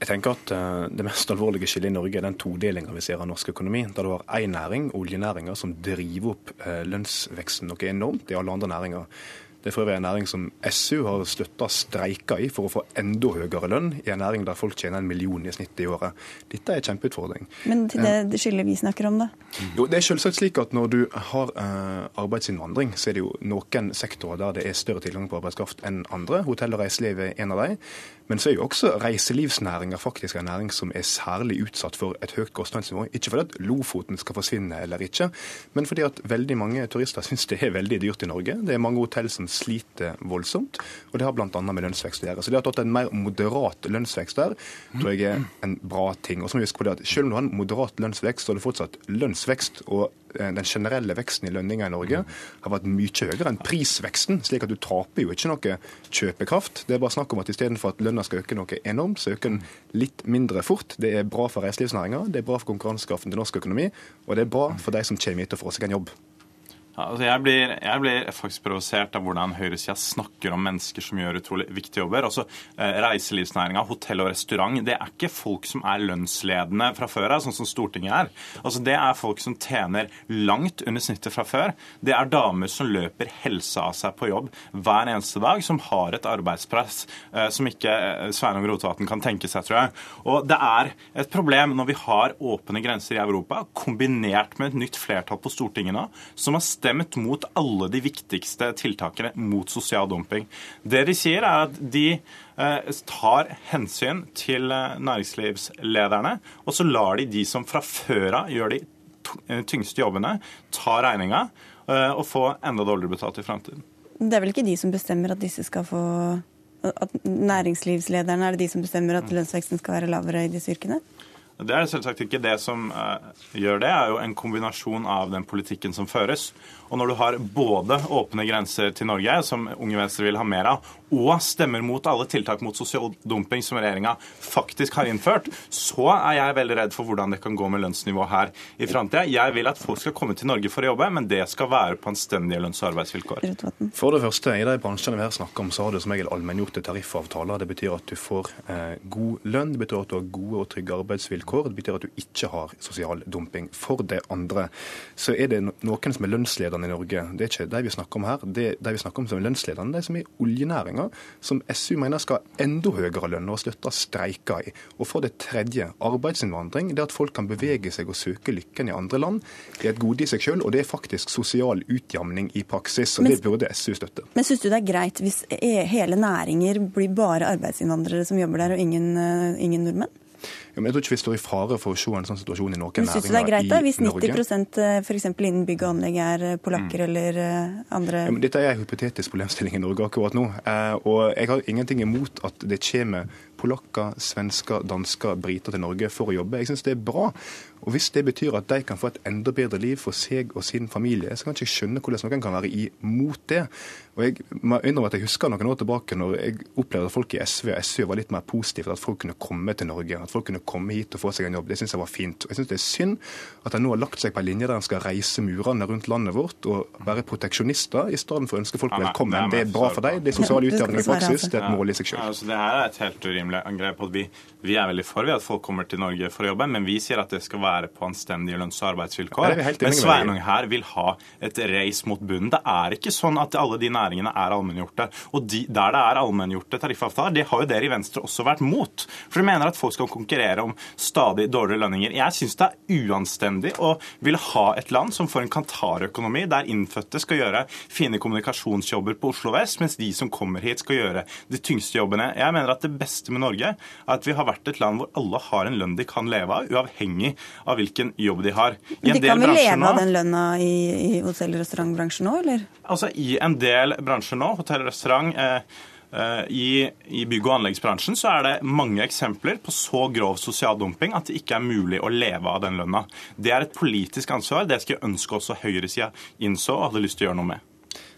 Jeg tenker at uh, Det mest alvorlige skillet i Norge er den todelinga vi ser av norsk økonomi. Der du har én næring, oljenæringa, som driver opp uh, lønnsveksten noe enormt i alle andre næringer. Det er for øvrig en næring som SU har støtta streiker i for å få enda høyere lønn i en næring der folk tjener en million i snitt i året. Dette er en kjempeutfordring. Men til det, det skyldet vi snakker om, da? Jo, Det er selvsagt slik at når du har uh, arbeidsinnvandring, så er det jo noen sektorer der det er større tilgang på arbeidskraft enn andre. Hotell og reiseliv er en av dem. Men så er jo også reiselivsnæringa faktisk en næring som er særlig utsatt for et høyt kostnadsnivå. Ikke fordi at Lofoten skal forsvinne eller ikke, men fordi at veldig mange turister syns det er veldig dyrt i Norge. Det er mange hotell som sliter voldsomt, og det har bl.a. med lønnsvekst å gjøre. Så det at det er en mer moderat lønnsvekst der, tror jeg er en bra ting. Og så må vi huske på det at Selv om du har en moderat lønnsvekst, så har du fortsatt lønnsvekst. og Eh, den generelle veksten i lønninger i Norge har vært mye høyere enn prisveksten, slik at du taper jo ikke noe kjøpekraft. Det er bare snakk om at istedenfor at lønna skal øke noe enormt, så øker den litt mindre fort. Det er bra for reiselivsnæringa, det er bra for konkurransekraften til norsk økonomi, og det er bra for de som kommer hit og får seg en jobb. Altså jeg, blir, jeg, blir, faktisk provosert av hvordan høyresida snakker om mennesker som gjør utrolig viktige jobber. Altså, eh, Reiselivsnæringa, hotell og restaurant, det er ikke folk som er lønnsledende fra før av, sånn som Stortinget er. Altså, det er folk som tjener langt under snittet fra før. Det er damer som løper helsa av seg på jobb hver eneste dag, som har et arbeidspress eh, som ikke eh, Sveinung Rotevatn kan tenke seg, tror jeg. Og det er et problem når vi har åpne grenser i Europa, kombinert med et nytt flertall på Stortinget nå, som har stemt stemt mot alle de viktigste tiltakene mot sosial dumping. Det de sier, er at de eh, tar hensyn til eh, næringslivslederne, og så lar de de som fra før av gjør de eh, tyngste jobbene, ta regninga og få enda dårligere betalt i framtiden. Det er vel ikke de som bestemmer at disse skal få at næringslivslederne er det de som bestemmer at lønnsveksten skal være lavere i disse yrkene? Det er selvsagt ikke det som gjør det, det, er jo en kombinasjon av den politikken som føres. Og når du har både åpne grenser til Norge, som Unge Venstre vil ha mer av, og stemmer mot alle tiltak mot sosial dumping som regjeringa faktisk har innført, så er jeg veldig redd for hvordan det kan gå med lønnsnivået her i framtida. Jeg vil at folk skal komme til Norge for å jobbe, men det skal være på anstendige lønns- og arbeidsvilkår. For det første, i de bransjene vi her snakker om, så har du som regel allmenngjorte tariffavtaler. Det betyr at du får eh, god lønn, det betyr at du har gode og trygge arbeidsvilkår, det betyr at du ikke har sosial dumping. For det andre så er det noen som er lønnsledende i Norge. Det er ikke de vi snakker om her. Det er de vi snakker om som er lønnsledende, de som er i oljenæringa som SU mener skal ha enda høyere lønn og slutte å streike i. Og for det tredje, arbeidsinnvandring. Det at folk kan bevege seg og søke lykken i andre land, det er et gode i seg selv, og det er faktisk sosial utjamning i praksis. og Men- Det burde SU støtte. Men syns du det er greit hvis e- hele næringer blir bare arbeidsinnvandrere som jobber der, og ingen, eh, ingen nordmenn? Men jeg tror ikke vi står i fare for å se en sånn situasjon i noen Men syns du det er greit næringer da, i hvis 90 Norge. f.eks. innen bygg og anlegg er polakker polakker eller eh, andre Ja, men dette er en hypotetisk problemstilling i Norge akkurat nå. Eh, og jeg har ingenting imot at det kommer polakker, svensker, dansker, briter til Norge for å jobbe. Jeg syns det er bra. Og hvis det betyr at de kan få et enda bedre liv for seg og sin familie, så kan jeg ikke skjønne hvordan noen kan være imot det. Og jeg må innrømme at jeg husker noen år tilbake når jeg opplevde at folk i SV og SV var litt mer positive til at folk kunne komme til Norge, at folk kunne komme hit og få seg en jobb. Det syns jeg var fint. Og jeg syns det er synd at de nå har lagt seg på en linje der en skal reise murene rundt landet vårt og være proteksjonister i stedet for å ønske folk velkommen. det er bra for deg, det er sosial utjevning i praksis, altså. det er et mål i seg Ja, sjøl. altså det her er et helt urimelig angrep. på at vi, vi er veldig for at folk kommer til Norge for å jobbe, men vi sier at det skal være på anstendige lønns- og arbeidsvilkår. Men. Sveinung her vil ha et race mot bunnen. Det er ikke sånn at alle de næringene er allmenngjorte. Og de, der det er allmenngjorte tariffavtaler, det har jo dere i Venstre også vært mot. For de mener at folk skal konkurrere om stadig dårligere lønninger. Jeg syns det er uanstendig å ville ha et land som får en kantarøkonomi, der innfødte skal gjøre fine kommunikasjonsjobber på Oslo vest, mens de som kommer hit skal gjøre de tyngste jobbene. Jeg mener at det beste med Norge er at vi har vært et land hvor alle har en lønn de kan leve av, uavhengig av hvilken jobb de har. I en de kan vel leve av den lønna i, i hotell- og restaurantbransjen nå, eller? Altså I en del bransjer nå, hotell og restaurant, eh, eh, i, I bygg- og anleggsbransjen så er det mange eksempler på så grov sosial dumping at det ikke er mulig å leve av den lønna. Det er et politisk ansvar. Det skulle jeg ønske også høyresida innså og hadde lyst til å gjøre noe med.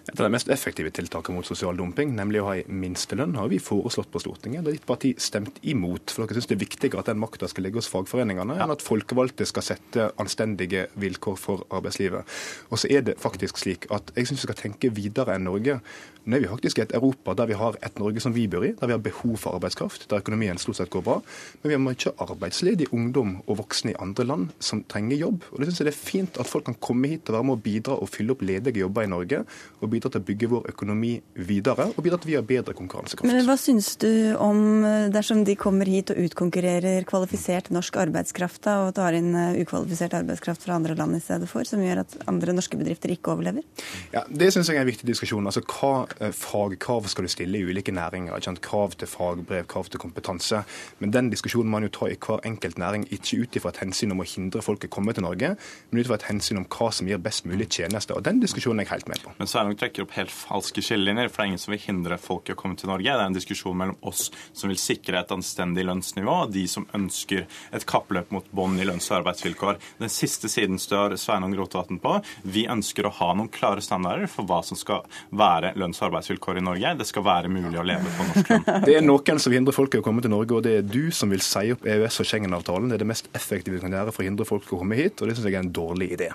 Et av de mest effektive tiltakene mot sosial dumping, nemlig å ha en minstelønn, har vi foreslått på Stortinget. Da ditt parti stemt imot. For dere syns det er viktigere at den makta skal ligge hos fagforeningene, enn at folkevalgte skal sette anstendige vilkår for arbeidslivet. Og så er det faktisk slik at jeg syns vi skal tenke videre enn Norge. Nå er vi faktisk i et Europa der vi har et Norge som vi bor i, der vi har behov for arbeidskraft, der økonomien stort sett går bra. Men vi har mye arbeidsledig ungdom og voksne i andre land som trenger jobb. Og det syns jeg det er fint at folk kan komme hit og være med og bidra og fylle opp ledige jobber i Norge. og bidra til å bygge vår økonomi videre, og bidra til at vi har bedre konkurransekraft. Men hva syns du om eh, dersom de kommer hit og utkonkurrerer kvalifisert norsk arbeidskraft da, og tar inn eh, ukvalifisert arbeidskraft fra andre land i stedet for, som gjør at andre norske bedrifter ikke overlever? Ja, Det syns jeg er en viktig diskusjon. Altså, Hva eh, fagkrav skal du stille i ulike næringer? Ikke sant? Krav til fagbrev, krav til kompetanse. Men den diskusjonen må man jo ta i hver enkelt næring, ikke ut ifra et hensyn om å hindre folk å komme til Norge, men ut ifra et hensyn om hva som gir best mulig tjenester. Og Den diskusjonen er jeg helt med på. Men Sveinung trekker opp helt falske skillelinjer, for det er ingen som vil hindre folk i å komme til Norge. Det er en diskusjon mellom oss som vil sikre et anstendig lønnsnivå, og de som ønsker et kappløp mot bånd i lønns- og arbeidsvilkår. Den siste siden står Sveinung Rotevatn på. Vi ønsker å ha noen klare standarder for hva som skal være lønns- og arbeidsvilkår i Norge. Det skal være mulig å leve på norsk lønn. Det er noen som hindrer folk i å komme til Norge, og det er du som vil si opp EØS- og Schengen-avtalen. Det er det mest effektive vi kan gjøre for å hindre folk i å komme hit, og det syns jeg er en dårlig idé.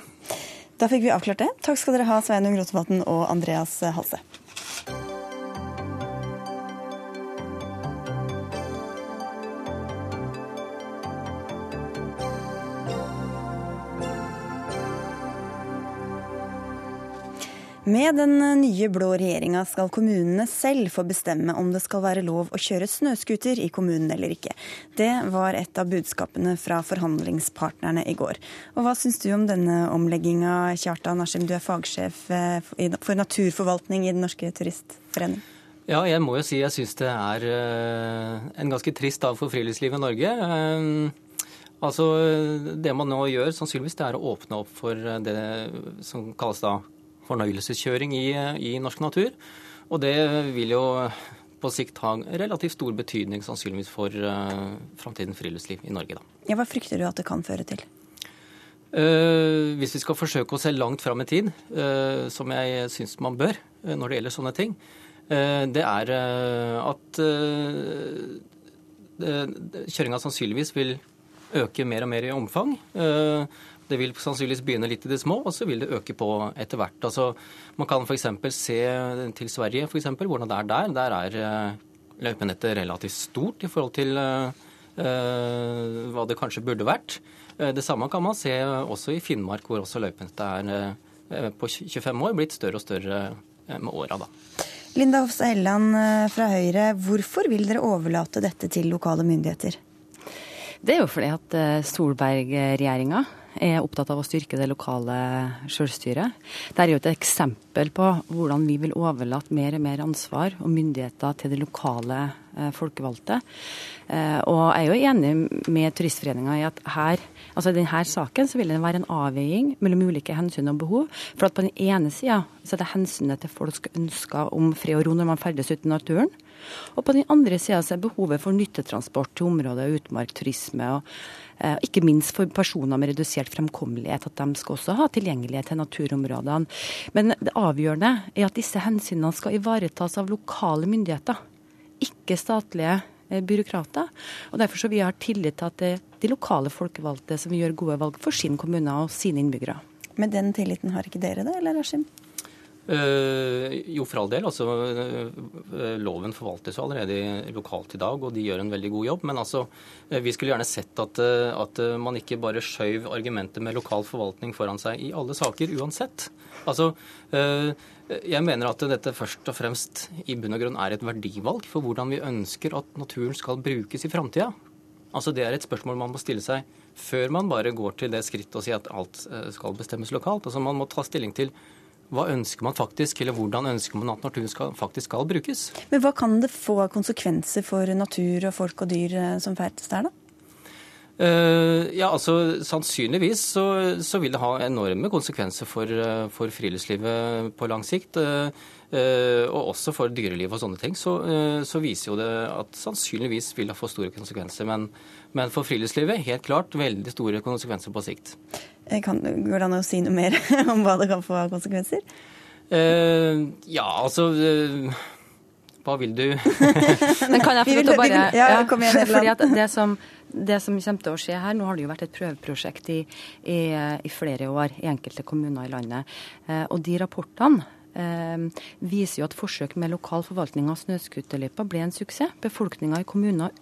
Da fikk vi avklart det. Takk skal dere ha, Sveinung Rotevatn og Andreas Halse. Med den nye blå regjeringa skal kommunene selv få bestemme om det skal være lov å kjøre snøscooter i kommunen eller ikke. Det var et av budskapene fra forhandlingspartnerne i går. Og hva syns du om denne omlegginga, Kjartan Askim, du er fagsjef eh, for naturforvaltning i Den norske turistforening? Ja, jeg må jo si jeg syns det er eh, en ganske trist dag for friluftslivet i Norge. Eh, altså, Det man nå gjør, sannsynligvis, det er å åpne opp for det som kalles da fornøyelseskjøring i, i norsk natur. Og det vil jo på sikt ha relativt stor betydning sannsynligvis for uh, framtidens friluftsliv i Norge. Da. Ja, Hva frykter du at det kan føre til? Uh, hvis vi skal forsøke å se langt fram i tid, uh, som jeg syns man bør uh, når det gjelder sånne ting, det er at kjøringa sannsynligvis vil øke mer og mer i omfang. Det vil sannsynligvis begynne litt i det små, og så vil det øke på etter hvert. Altså, man kan f.eks. se til Sverige, for eksempel, hvordan det er der. Der er løypenettet relativt stort i forhold til uh, hva det kanskje burde vært. Det samme kan man se også i Finnmark, hvor også løypenettet er uh, på 25 år blitt større og større med åra. Linda Hofstad Helleland eh, fra Høyre, hvorfor vil dere overlate dette til lokale myndigheter? Det er jo fordi at eh, Solberg-regjeringa er opptatt av å styrke det lokale selvstyret. Det er jo et eksempel på hvordan vi vil overlate mer og mer ansvar og myndigheter til de lokale eh, folkevalgte. Eh, og jeg er jo enig med Turistforeninga i at her, altså i denne saken så vil det være en avveiing mellom ulike hensyn og behov. For at på den ene sida så er det hensynet til folks ønsker om fred og ro når man ferdes ute i naturen. Og på den andre sida er behovet for nyttetransport til områder, utmark, turisme og ikke minst for personer med redusert fremkommelighet, at de skal også ha tilgjengelighet til naturområdene. Men det avgjørende er at disse hensynene skal ivaretas av lokale myndigheter, ikke statlige eh, byråkrater. Og Derfor så vi har tillit til at det er de lokale folkevalgte som gjør gode valg for sin kommune og sine innbyggere. Men den tilliten har ikke dere da, eller Askim? Uh, jo, for all del. altså uh, Loven forvaltes jo allerede lokalt i dag, og de gjør en veldig god jobb. Men altså, uh, vi skulle gjerne sett at, at man ikke bare skjøv argumentet med lokal forvaltning foran seg i alle saker, uansett. Altså, jeg mener at dette først og fremst i bunn og grunn er et verdivalg for hvordan vi ønsker at naturen skal brukes i framtida. Altså, det er et spørsmål man må stille seg før man bare går til det skrittet og sier at alt skal bestemmes lokalt. Altså, Man må ta stilling til hva ønsker man faktisk, eller hvordan ønsker man at naturen skal, faktisk skal brukes? Men Hva kan det få av konsekvenser for natur og folk og dyr eh, som ferdes der, da? Uh, ja, altså Sannsynligvis så, så, vil det ha enorme konsekvenser for, uh, for friluftslivet på lang sikt. Uh, og også for dyreliv og sånne ting. Så, så, viser jo det at sannsynligvis vil det få store konsekvenser. Men, men for friluftslivet helt klart veldig store konsekvenser på sikt. Kan, går det an å si noe mer om hva det kan få av konsekvenser? Uh, ja, altså uh, Hva vil du Men kan jeg få lov til å bare ja, kom igjen, fordi at det som, det som kommer til å skje her, Nå har det jo vært et prøveprosjekt i, i, i flere år i enkelte kommuner i landet. Og de rapportene viser jo at forsøk med lokal forvaltning av snøscooterløyper ble en suksess. Befolkninga i kommuner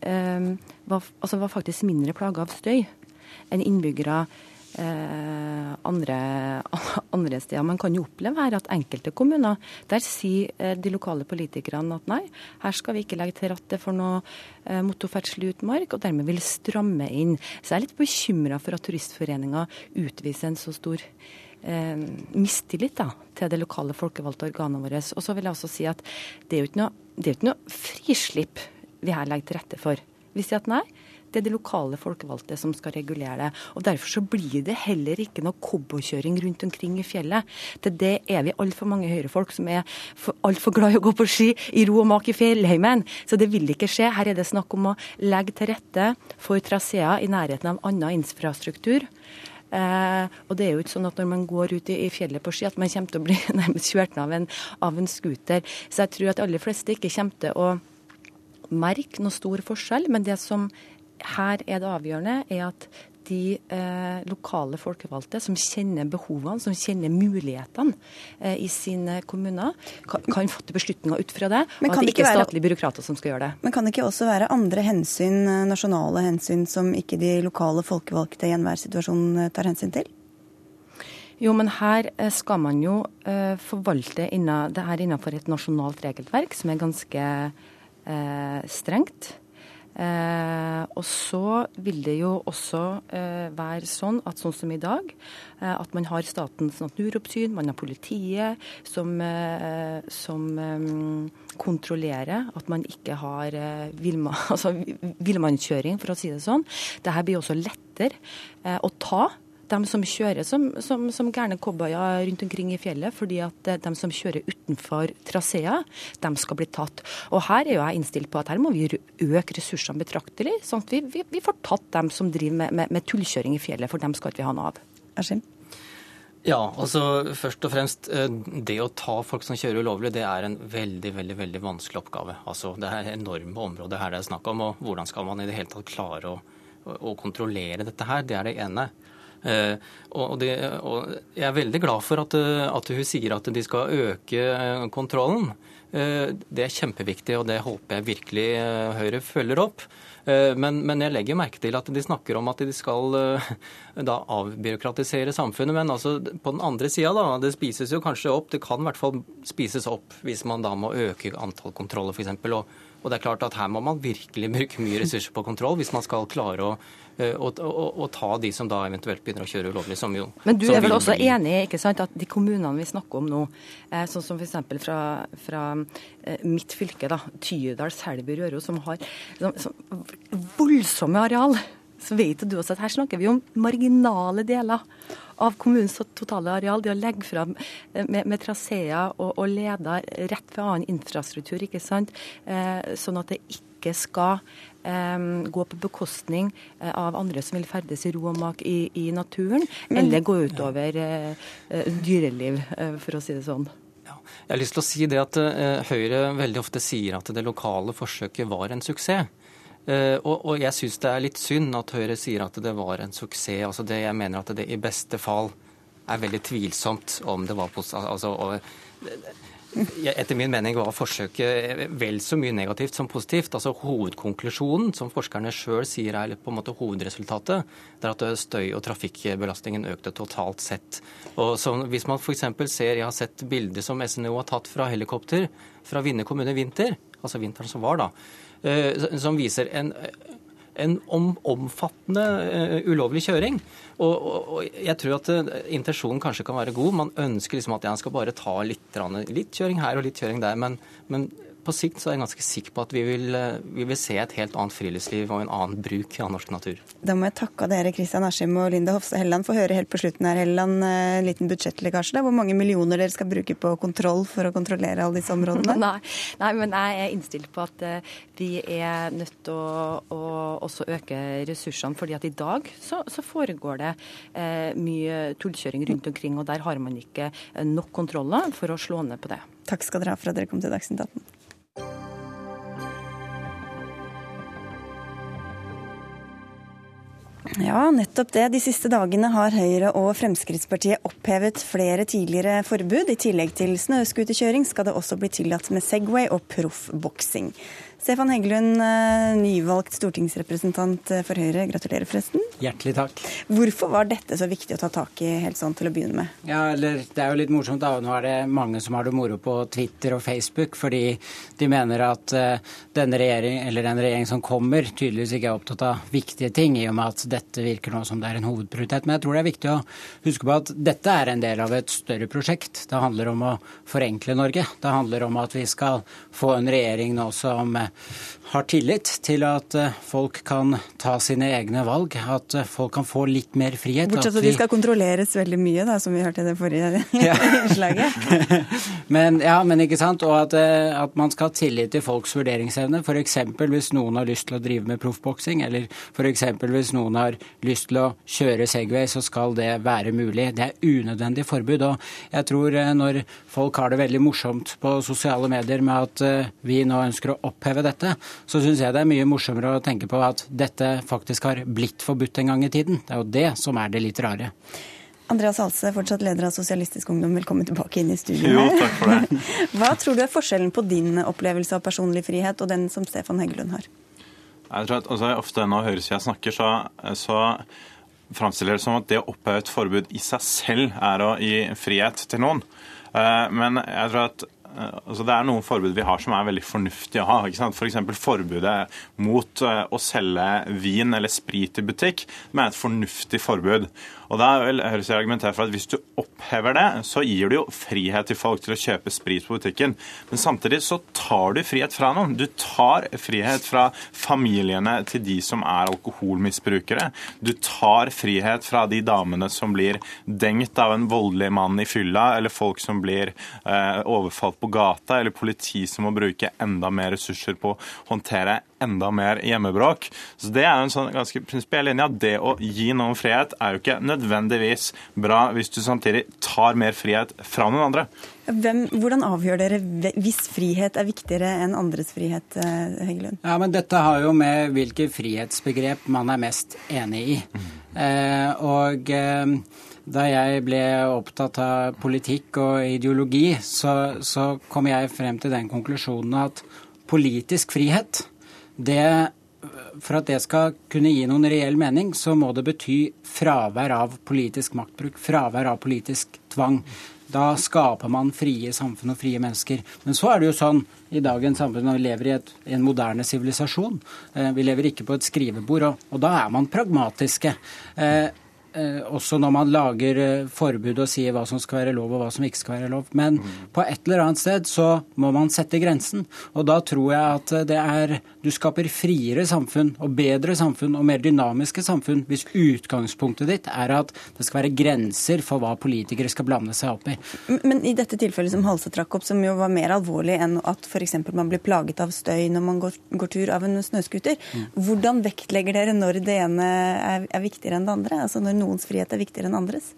var, altså var faktisk mindre plaga av støy enn innbyggere Eh, andre, andre, steder. Man kan jo oppleve her at enkelte kommuner, der sier eh, de lokale politikerne at nei, her skal vi ikke legge til rette for noe eh, motorferdsel i utmark, og dermed vil stramme inn. Så jeg er litt bekymra for at Turistforeninga utviser en så stor eh, mistillit da, til det lokale folkevalgte organet vårt. Og så vil jeg også si at det er jo ikke noe, det er ikke noe frislipp vi her legger til rette for. Vi sier at nei, det er de lokale folkevalgte som skal regulere det. Og Derfor så blir det heller ikke noe cowboykjøring rundt omkring i fjellet. Til det er vi altfor mange høyrefolk som er altfor glad i å gå på ski i ro og mak i fjellheimen. Så det vil ikke skje. Her er det snakk om å legge til rette for traseer i nærheten av annen infrastruktur. Eh, og det er jo ikke sånn at når man går ut i, i fjellet på ski, at man kommer til å bli nærmest kjørt av en, av en scooter. Så jeg tror at de aller fleste ikke kommer til å merke noe stor forskjell. Men det som her er det avgjørende, er at de eh, lokale folkevalgte som kjenner behovene, som kjenner mulighetene eh, i sine kommuner, kan, kan fatte beslutninger ut fra det. og at det ikke er statlige byråkrater som skal gjøre det. Men kan det ikke også være andre hensyn, eh, nasjonale hensyn, som ikke de lokale folkevalgte i enhver situasjon eh, tar hensyn til? Jo, men her eh, skal man jo eh, forvalte inna, det her innenfor et nasjonalt regelverk som er ganske uh, strengt. Eh, og så vil det jo også eh, være sånn at sånn som i dag, eh, at man har Statens naturoppsyn, man har politiet som, eh, som eh, kontrollerer at man ikke har eh, villma, altså, for å si det sånn. Dette blir også lettere å ta de som kjører som, som, som gærne cowboyer rundt omkring i fjellet, fordi at de som kjører utenfor traseer, de skal bli tatt. Og her er jo jeg innstilt på at her må vi øke ressursene betraktelig, sånn at vi, vi, vi får tatt dem som driver med, med, med, tullkjøring i fjellet, for dem skal ikke vi ha noe av. Askim? Ja, altså først og fremst eh, Det å ta folk som kjører ulovlig, det er en veldig veldig, veldig vanskelig oppgave. Altså Det er enorme områder her det er snakk om, og hvordan skal man i det hele tatt klare å, å kontrollere dette her? Det er det ene. Eh, og, det, og jeg er veldig glad for at, at, hun sier at de skal øke kontrollen. Det er kjempeviktig, og det håper jeg virkelig Høyre følger opp. Men, men, jeg legger merke til at de snakker om at de skal da avbyråkratisere samfunnet. Men altså, på den andre sida, da. Det spises jo kanskje opp. Det kan i hvert fall spises opp hvis man da må øke antall kontroller, f.eks. Og, og det er klart at her må man virkelig bruke mye ressurser på kontroll hvis man skal klare å og, eh, og, og, ta de som da eventuelt begynner å kjøre ulovlig, som jo Men du er vel også enig ikke sant, at de kommunene vi snakker om nå, eh, sånn som f.eks. Fra, fra eh, mitt fylke, da, Tydal, Selbu, Røros, som har som, som, voldsomme areal, så vet du også at her snakker vi om marginale deler av kommunens totale areal. Det å legge fram med, med traseer og, og leder rett ved annen infrastruktur, ikke sant? Eh, sånn at det ikke skal gå på bekostning eh, av andre som vil ferdes i ro og mak i, i naturen, Men, eller gå utover ja. Eh, dyreliv, eh, for å si det sånn. Jeg har lyst til å si det at Høyre veldig ofte sier at det lokale forsøket var en suksess. Og, og jeg syns det er litt synd at Høyre sier at det var en suksess. Altså det, jeg mener at det i beste fall er veldig tvilsomt om det var altså, etter min mening var forsøket vel så mye negativt som positivt. Altså Hovedkonklusjonen, som forskerne sjøl sier er på en måte hovedresultatet, det er at støy- og trafikkbelastningen økte totalt sett. Og så, Hvis man f.eks. ser, Jeg har sett bilder som SNO har tatt fra helikopter fra Vinne kommune vinter, altså vinteren som var da, eh, som viser en en om, omfattende uh, ulovlig kjøring. Og, og, og, jeg tror at uh, intensjonen kanskje kan være god. Man ønsker liksom at jeg skal bare ta litt, litt kjøring her og litt kjøring der. Men, men på sikt så er jeg ganske sikker på at vi vil, eh, vi vil, se et helt annet friluftsliv og en annen bruk av norsk natur. Da må jeg takke dere Kristian Askim og Linda Hofstad Helleland for å høre helt på slutten her, Helleland, eh, en liten budsjettlekkasje. Hvor mange millioner dere skal bruke på kontroll for å kontrollere alle disse områdene? nei, nei, men jeg er innstilt på at eh, vi er nødt til å, å også øke ressursene. fordi at i dag så, så foregår det eh, mye tullkjøring rundt omkring, og der har man ikke nok kontroller for å slå ned på det. Takk skal dere ha for at dere kom til Dagsnytt 18. Ja, nettopp det. De siste dagene har Høyre og Fremskrittspartiet opphevet flere tidligere forbud. I tillegg til snøscooterkjøring skal det også bli tillatt med Segway og proffboksing. Stefan Heggelund, eh, nyvalgt stortingsrepresentant for Høyre. Gratulerer, forresten. Hjertelig takk. Hvorfor var dette så viktig å ta tak i helt sånn til å begynne med? Ja, eller Det er jo litt morsomt. da, Nå er det mange som har det moro på Twitter og Facebook fordi de mener at uh, denne regjering, eller den regjering som kommer, tydeligvis ikke er opptatt av viktige ting, i og med at dette virker nå som det er en hovedprioritet. Men jeg tror det er viktig å huske på at dette er en del av et større prosjekt. Det handler om å forenkle Norge. Det handler om at vi skal få en regjering nå som har tillit til at eh, folk kan ta sine egne valg, at eh, folk kan få litt mer frihet. Bortsett fra at de skal kontrolleres veldig mye, da, som vi hørte i det forrige innslaget. men, ja, men ikke sant. Og at, eh, at, man skal ha tillit til folks vurderingsevne. F.eks. hvis noen har lyst til å drive med proffboksing, eller f.eks. hvis noen har lyst til å kjøre Segway, så skal det være mulig. Det er unødvendig forbud. Og jeg tror når folk har det veldig morsomt på sosiale medier med at vi nå ønsker å oppheve dette, dette, så syns jeg det er mye morsommere å tenke på at dette faktisk har blitt forbudt en gang i tiden. Det er jo det som er det litt rare. Andreas Halse, fortsatt leder av Sosialistisk Ungdom, velkommen tilbake inn i studio. Jo, takk for det. Hva tror du er forskjellen på din opplevelse av personlig frihet og den som Stefan Heggelund har? Jeg tror at altså, Ofte når høyresida snakker, så, så framstiller det som at det å oppheve et forbud i seg selv er å gi frihet til noen. Eh, men jeg tror at altså det er noen forbud vi har som er veldig fornuftige å ha. F.eks. For forbudet mot eh, å selge vin eller sprit i butikk. Det er et fornuftig forbud. Og da vil jeg argumentere for at Hvis du opphever det, så gir du jo frihet til folk til å kjøpe sprit på butikken. Men samtidig så tar du frihet fra noen. Du tar frihet fra familiene til de som er alkoholmisbrukere. Du tar frihet fra de damene som blir dengt av en voldelig mann i fylla, eller folk som blir eh, overfalt på gata, eller politi som må bruke enda mer ressurser på å håndtere enda mer hjemmebråk. Så Det er jo en sånn ganske prinsipiell linje at det å gi noen frihet er jo ikke nødvendigvis bra hvis du samtidig tar mer frihet fra noen andre. Hvem, hvordan avgjør dere hvis frihet er viktigere enn andres frihet, eh, Heggelund? Ja, men Dette har jo med hvilke frihetsbegrep man er mest enig i. Mm. Eh, og eh, da jeg ble opptatt av politikk og ideologi, så, så kom jeg frem til den konklusjonen at politisk frihet, det, for at det skal kunne gi noen reell mening, så må det bety fravær av politisk maktbruk, fravær av politisk tvang. Da skaper man frie samfunn og frie mennesker. Men så er det jo sånn i dagens samfunn når vi lever i, et, en moderne sivilisasjon. Eh, vi lever ikke på et skrivebord, og, og da er man pragmatiske. Eh, også når man lager eh, forbud og sier hva som skal være lov og hva som ikke skal være lov. Men mm. på et eller annet sted så må man sette grensen. Og da tror jeg at det er Du skaper friere samfunn og bedre samfunn og mer dynamiske samfunn hvis utgangspunktet ditt er at det skal være grenser for hva politikere skal blande seg opp i. Men i dette tilfellet som Halse trakk opp, som jo var mer alvorlig enn at f.eks. man blir plaget av støy når man går, går tur av en snøscooter, mm. hvordan vektlegger dere når det ene er, er viktigere enn det andre? Altså når noens frihet er viktigere enn andres?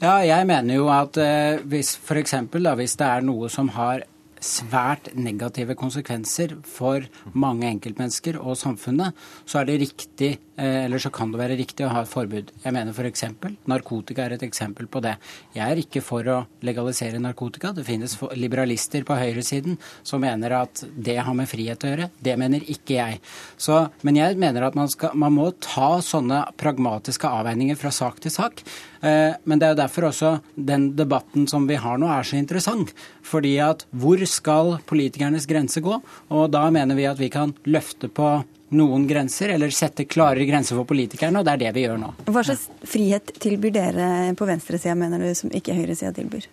Ja, jeg mener jo at eh, hvis f.eks. hvis det er noe som har svært negative konsekvenser for mange enkeltmennesker og samfunnet, så er det riktig, eller så kan det være riktig å ha et forbud. Jeg mener f.eks. narkotika er et eksempel på det. Jeg er ikke for å legalisere narkotika. Det finnes liberalister på høyresiden som mener at det har med frihet å gjøre. Det mener ikke jeg. Så, men jeg mener at man, skal, man må ta sånne pragmatiske avveininger fra sak til sak. Eh, men det er jo derfor også den debatten som vi har nå er så interessant. Fordi at hvor skal politikernes grense gå? Og da mener vi at vi kan løfte på noen grenser, eller sette klarere grenser for politikerne, og det er det vi gjør nå. Hva slags frihet tilbyr dere på venstresida, mener du, som ikke høyresida tilbyr?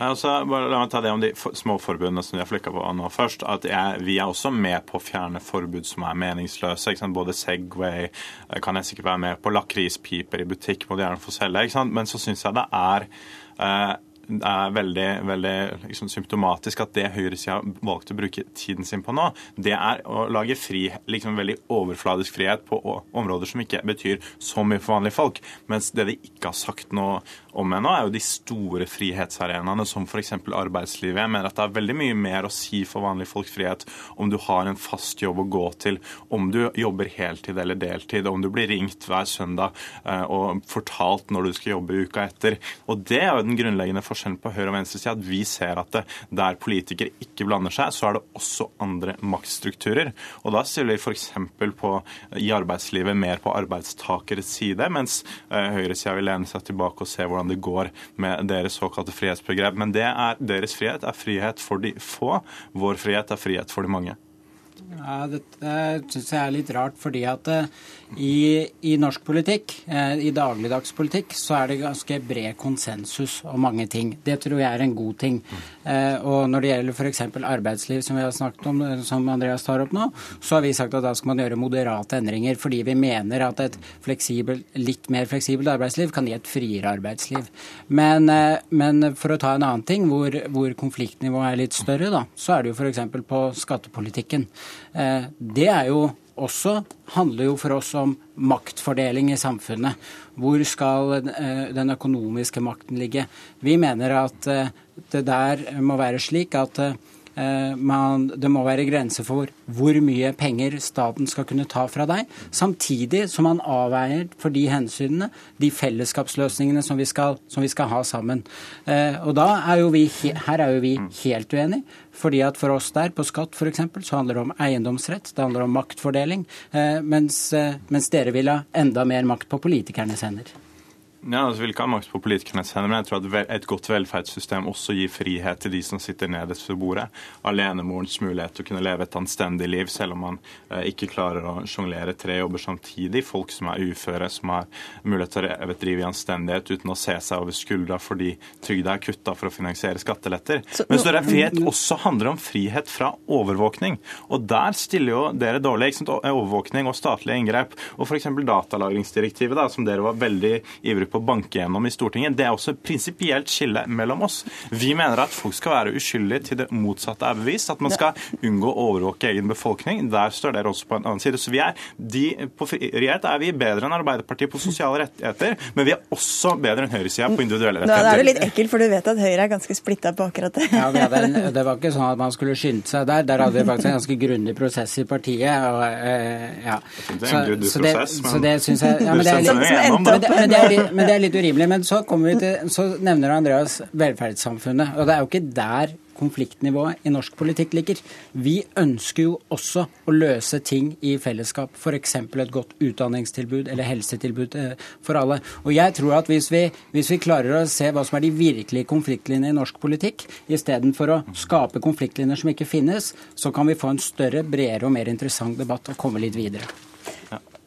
Altså, bare la meg ta det om de små forbudene som de har flikka på nå først. at jeg, Vi er også med på å fjerne forbud som er meningsløse. Både Segway eh, kan jeg sikkert være med på. Lakrispiper i butikk må de gjerne få selge. Men så syns jeg det er eh, er veldig, veldig liksom, symptomatisk at det høyresida valgte å bruke tiden sin på nå, det er å lage fri, liksom veldig overfladisk frihet på områder som ikke betyr så mye for vanlige folk. Mens det de ikke har sagt noe om ennå, er jo de store frihetsarenaene, som f.eks. arbeidslivet. Jeg mener at det er veldig mye mer å si for vanlige folks frihet om du har en fast jobb å gå til, om du jobber heltid eller deltid, om du blir ringt hver søndag eh, og fortalt når du skal jobbe uka etter. Og Det er jo den grunnleggende forskjellen på høyre- og venstresida, at vi ser at det, der politikere ikke blander seg, så er det også andre maktstrukturer. Og Da stiller vi f.eks. i arbeidslivet mer på arbeidstakeres side, mens eh, høyresida vil lene seg tilbake og se hvordan hvordan det går med deres såkalte frihetsbegrep. Men er, deres frihet er frihet for de få. Vår frihet er frihet for de mange. Ja, Dette syns jeg er litt rart, fordi at uh, i, i, norsk politikk, uh, i dagligdags politikk, så er det ganske bred konsensus om mange ting. Det tror jeg er en god ting. Uh, og når det gjelder f.eks. arbeidsliv, som vi har snakket om, som Andreas tar opp nå, så har vi sagt at da skal man gjøre moderate endringer, fordi vi mener at et fleksibel, litt mer fleksibelt arbeidsliv kan gi et friere arbeidsliv. Men, men for å ta en annen ting, hvor, hvor konfliktnivået er litt større, da, så er det jo f.eks. på skattepolitikken. Eh, det er jo også handler jo for oss om maktfordeling i samfunnet. Hvor skal eh, den økonomiske makten ligge? Vi mener at eh, det der må være slik at man, det må være grenser for hvor mye penger staten skal kunne ta fra deg, samtidig som man avveier for de hensynene, de fellesskapsløsningene som vi skal, som vi skal ha sammen. Og da er jo vi, Her er jo vi helt uenige. Fordi at For oss der, på skatt f.eks., så handler det om eiendomsrett, det handler om maktfordeling, eh, mens, mens dere vil ha enda mer makt på politikernes hender. Ja, altså, vil ikke ha makt på politikernes hender, men jeg tror at et godt velferdssystem også gir frihet til de som sitter nederst ved bordet. Alenemorens mulighet til å kunne leve et anstendig liv, selv om man eh, ikke klarer å sjonglere tre jobber samtidig. Folk som er uføre, som har mulighet til å drive i anstendighet uten å se seg over skuldra fordi trygda er kutta for å finansiere skatteletter. Så, men det frihet også handler om frihet fra overvåkning. Og der stiller jo dere dårlig. Overvåkning og statlige inngrep. Og f.eks. datalagringsdirektivet, da, som dere var veldig ivrige på å banke gjennom i Stortinget. Det er også et prinsipielt skille mellom oss. Vi mener at folk skal være uskyldige til det motsatte er bevist. At man skal unngå å overvåke egen befolkning. Der står dere også på en annen side. Så vi er, de, på frihet er vi bedre enn Arbeiderpartiet på sosiale rettigheter, men vi er også bedre enn høyresida på individuelle rettigheter. Nå er du litt ekkel, for du vet at Høyre er ganske splitta på akkurat det. Ja, det, det, var ikke sånn at man skulle skynde seg der. Der hadde vi faktisk en ganske grundig prosess i partiet. Og, uh, ja. Så, så, det, så det syns jeg ja, men, det litt, men, det litt, men, det er litt, urimelig. Men så, vi til, så nevner Andreas velferdssamfunnet. Og det er jo ikke der konfliktnivået i norsk politikk ligger. Vi ønsker jo også å løse ting i fellesskap, f.eks. et godt utdanningstilbud eller helsetilbud eh, for alle. Og jeg tror at hvis vi, hvis vi klarer å se hva som er de virkelige konfliktlinjene i norsk politikk, istedenfor å skape konfliktlinjer som ikke finnes, så kan vi få en større, bredere og mer interessant debatt og komme litt videre.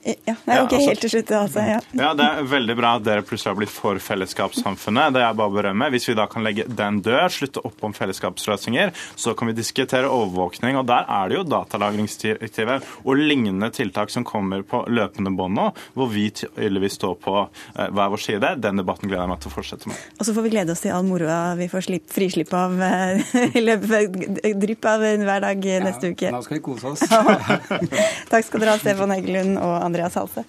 Ja, nei, ok, altså, helt til slutt. Altså, ja. ja. Det er veldig bra at dere plutselig har blitt for fellesskapssamfunnet. Det er bare å berømme. Hvis vi da kan legge den død, slutte opp om fellesskapsløsninger, så kan vi diskutere overvåkning. Og der er det jo datalagringsdirektivet og lignende tiltak som kommer på løpende bånd nå, hvor vi tydeligvis står på eh, hver vår side. Den debatten gleder jeg meg til å fortsette med. Og så får vi glede oss til all moroa vi får slipp, frislipp av eh, i drypp av hver dag neste uke. Ja, nå skal vi kose oss. Takk skal dere ha, Stefan Heggelund og Anne Andreas Halse.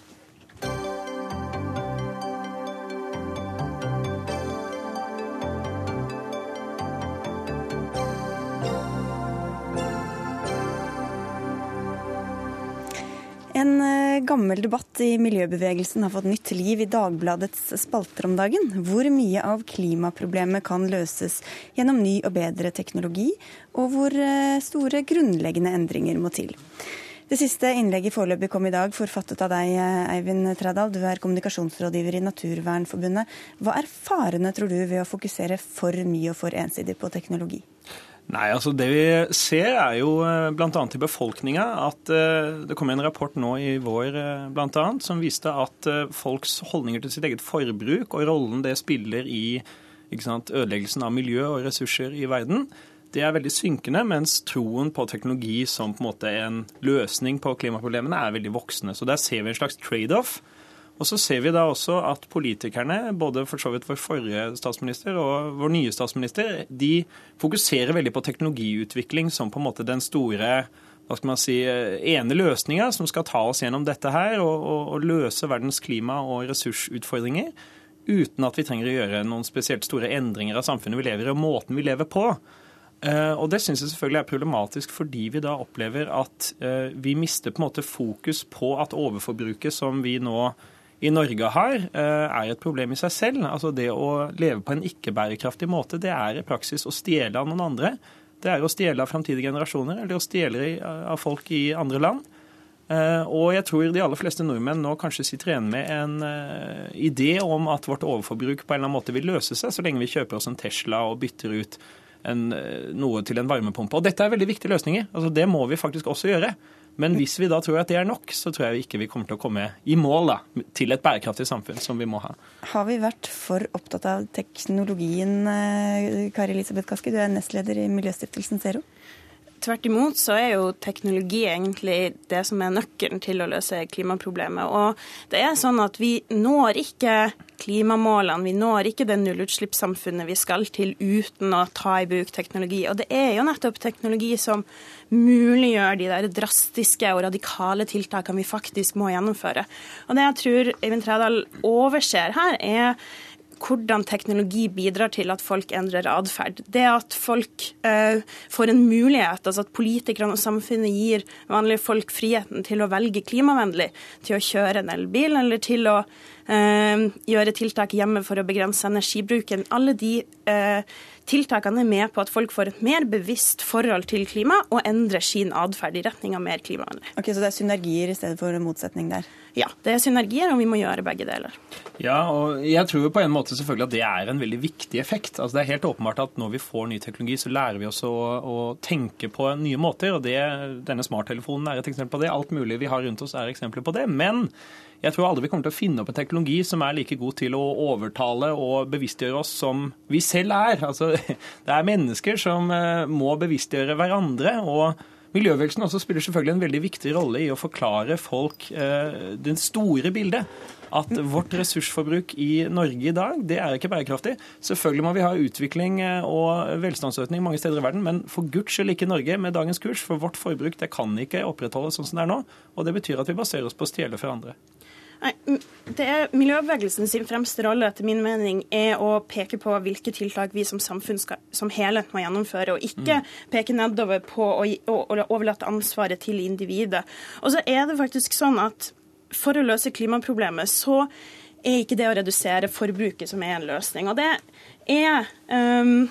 En eh, gammel debatt i miljøbevegelsen har fått nytt liv i Dagbladets spalter om dagen. Hvor mye av klimaproblemet kan løses gjennom ny og bedre teknologi, og hvor eh, store grunnleggende endringer må til. Det siste innlegget foreløpig kom i dag, forfattet av deg, Eivind Trædal. Du er kommunikasjonsrådgiver i Naturvernforbundet. Hva er farene, tror du, ved å fokusere for mye og for ensidig på teknologi? Nei, altså Det vi ser er jo eh, bl.a. i befolkninga at uh, det kom en rapport nå i vår blant annet, som viste at folks holdninger til sitt eget forbruk og rollen det spiller i sant, ødeleggelsen av miljø og ressurser i verden, det er veldig synkende, mens troen på teknologi som på en måte en løsning på klimaproblemene er veldig voksende. Så der ser vi en slags trade-off. Og så ser vi da også at politikerne, både for så vidt vår forrige statsminister og vår nye statsminister, de fokuserer veldig på teknologiutvikling som på en måte den store hva skal man si, ene løsninga som skal ta oss gjennom dette her og, og, og løse verdens klima- og ressursutfordringer uten at vi trenger å gjøre noen spesielt store endringer av samfunnet vi lever i, og måten vi lever på. Eh, og Det synes jeg selvfølgelig er problematisk, fordi vi da opplever at eh, vi mister på en måte fokus på at overforbruket som vi nå i Norge har, eh, er et problem i seg selv. Altså Det å leve på en ikke-bærekraftig måte, det er i praksis å stjele av noen andre. Det er å stjele av framtidige generasjoner, eller å stjele av folk i andre land. Og jeg tror de aller fleste nordmenn nå kanskje sitter igjen med en idé om at vårt overforbruk på en eller annen måte vil løse seg, så lenge vi kjøper oss en Tesla og bytter ut en, noe til en varmepumpe. Og dette er veldig viktige løsninger. Altså, det må vi faktisk også gjøre. Men hvis vi da tror at det er nok, så tror jeg ikke vi kommer til å komme i mål da, til et bærekraftig samfunn som vi må ha. Har vi vært for opptatt av teknologien, eh, Kari Elisabeth Kaski, du er nestleder i Miljøstiftelsen Zero? Tvert imot så er jo teknologi egentlig det som er nøkkelen til å løse klimaproblemet. Og det er sånn at vi når ikke klimamålene, vi når ikke det nullutslippssamfunnet vi skal til uten å ta i bruk teknologi. Og det er jo nettopp teknologi som muliggjør de der drastiske og radikale tiltakene vi faktisk må gjennomføre. Og det jeg tror Eivind Trædal overser her, er hvordan teknologi bidrar til at folk endrer atferd. Det at folk eh, får en mulighet, altså at politikerne og samfunnet gir vanlige folk friheten til å velge klimavennlig, til å kjøre en elbil eller til å eh, gjøre tiltak hjemme for å begrense energibruken. Alle de uh, tiltakene er med på at folk får et mer bevisst forhold til klima og endrer sin atferd i retning av mer klimavennlig. Ok, Så det er synergier i stedet for motsetning der? Ja, det er synergier, og vi må gjøre begge deler. Ja, og jeg tror på en måte selvfølgelig at det er en veldig viktig effekt. Altså Det er helt åpenbart at når vi får ny teknologi, så lærer vi oss å, å tenke på nye måter. og det, Denne smarttelefonen er et eksempel på det. Alt mulig vi har rundt oss er eksempler på det. Men jeg tror aldri vi kommer til å finne opp en teknologi som er like god til å overtale og bevisstgjøre oss som vi selv er. Altså, det er mennesker som eh, må bevisstgjøre hverandre. og miljøbevegelsen også spiller selvfølgelig en veldig viktig rolle i å forklare folk eh, den store bildet at vårt ressursforbruk i Norge i dag, det er ikke bærekraftig. Selvfølgelig må vi ha utvikling eh, og velstandsøkning mange steder i verden, men for guds skyld ikke Norge med dagens kurs. For vårt forbruk det kan ikke opprettholdes sånn som det er nå. Og det betyr at vi baserer oss på å stjele fra andre. Det er Miljøbevegelsen sin fremste rolle etter min mening er å peke på hvilke tiltak vi som samfunn skal, som helhet må gjennomføre, og ikke mm. peke nedover på å, å, å overlate ansvaret til individet. Og så er det faktisk sånn at for å løse klimaproblemet, så er ikke det å redusere forbruket som er en løsning. Og det er um,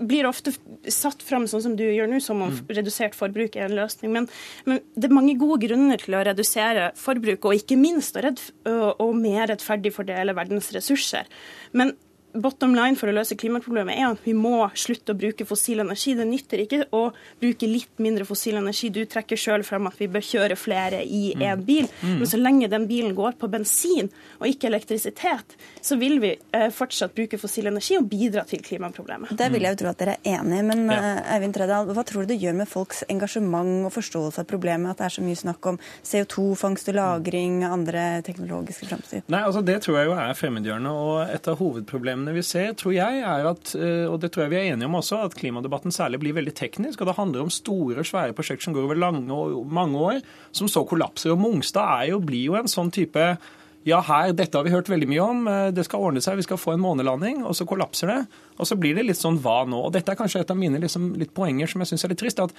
blir ofte satt fram sånn som du gjør nå, som om mm. redusert forbruk er en løsning. Men, men, det er mange gode grunner til å redusere forbruk, og ikke minst å, redd, å, å mer rettferdig fordele verdens ressurser. Men bottom line for å løse klimaproblemet er at vi må slutte å bruke fossil energi. Det nytter ikke å bruke litt mindre fossil energi. Du trekker sjøl frem at vi bør kjøre flere i én mm. bil. Mm. Men så lenge den bilen går på bensin og ikke elektrisitet, så vil vi eh, fortsatt bruke fossil energi og bidra til klimaproblemet. Det vil jeg jo tro at dere er enig i. Men ja. Eh, Eivind Tredal, hva tror du det gjør med folks engasjement og forståelse av problemet at det er så mye snakk om CO2-fangst og -lagring, andre teknologiske framtid? Nei, altså Det tror jeg jo er fremmedgjørende. og Et av hovedproblemene problemene vi ser, tror jeg, er at, eh, og det tror jeg vi er enige om også, at klimadebatten særlig blir veldig teknisk. og Det handler om store, svære prosjekter som går over lange mange år, som så kollapser. og Mongstad jo, blir jo en sånn type ja, her, dette har vi hørt veldig mye om, eh, det skal ordne seg, vi skal få en månelanding, og så kollapser det. Og så blir det litt sånn hva nå? Og dette er kanskje et av mine liksom, litt poenger som jeg syns er litt trist. at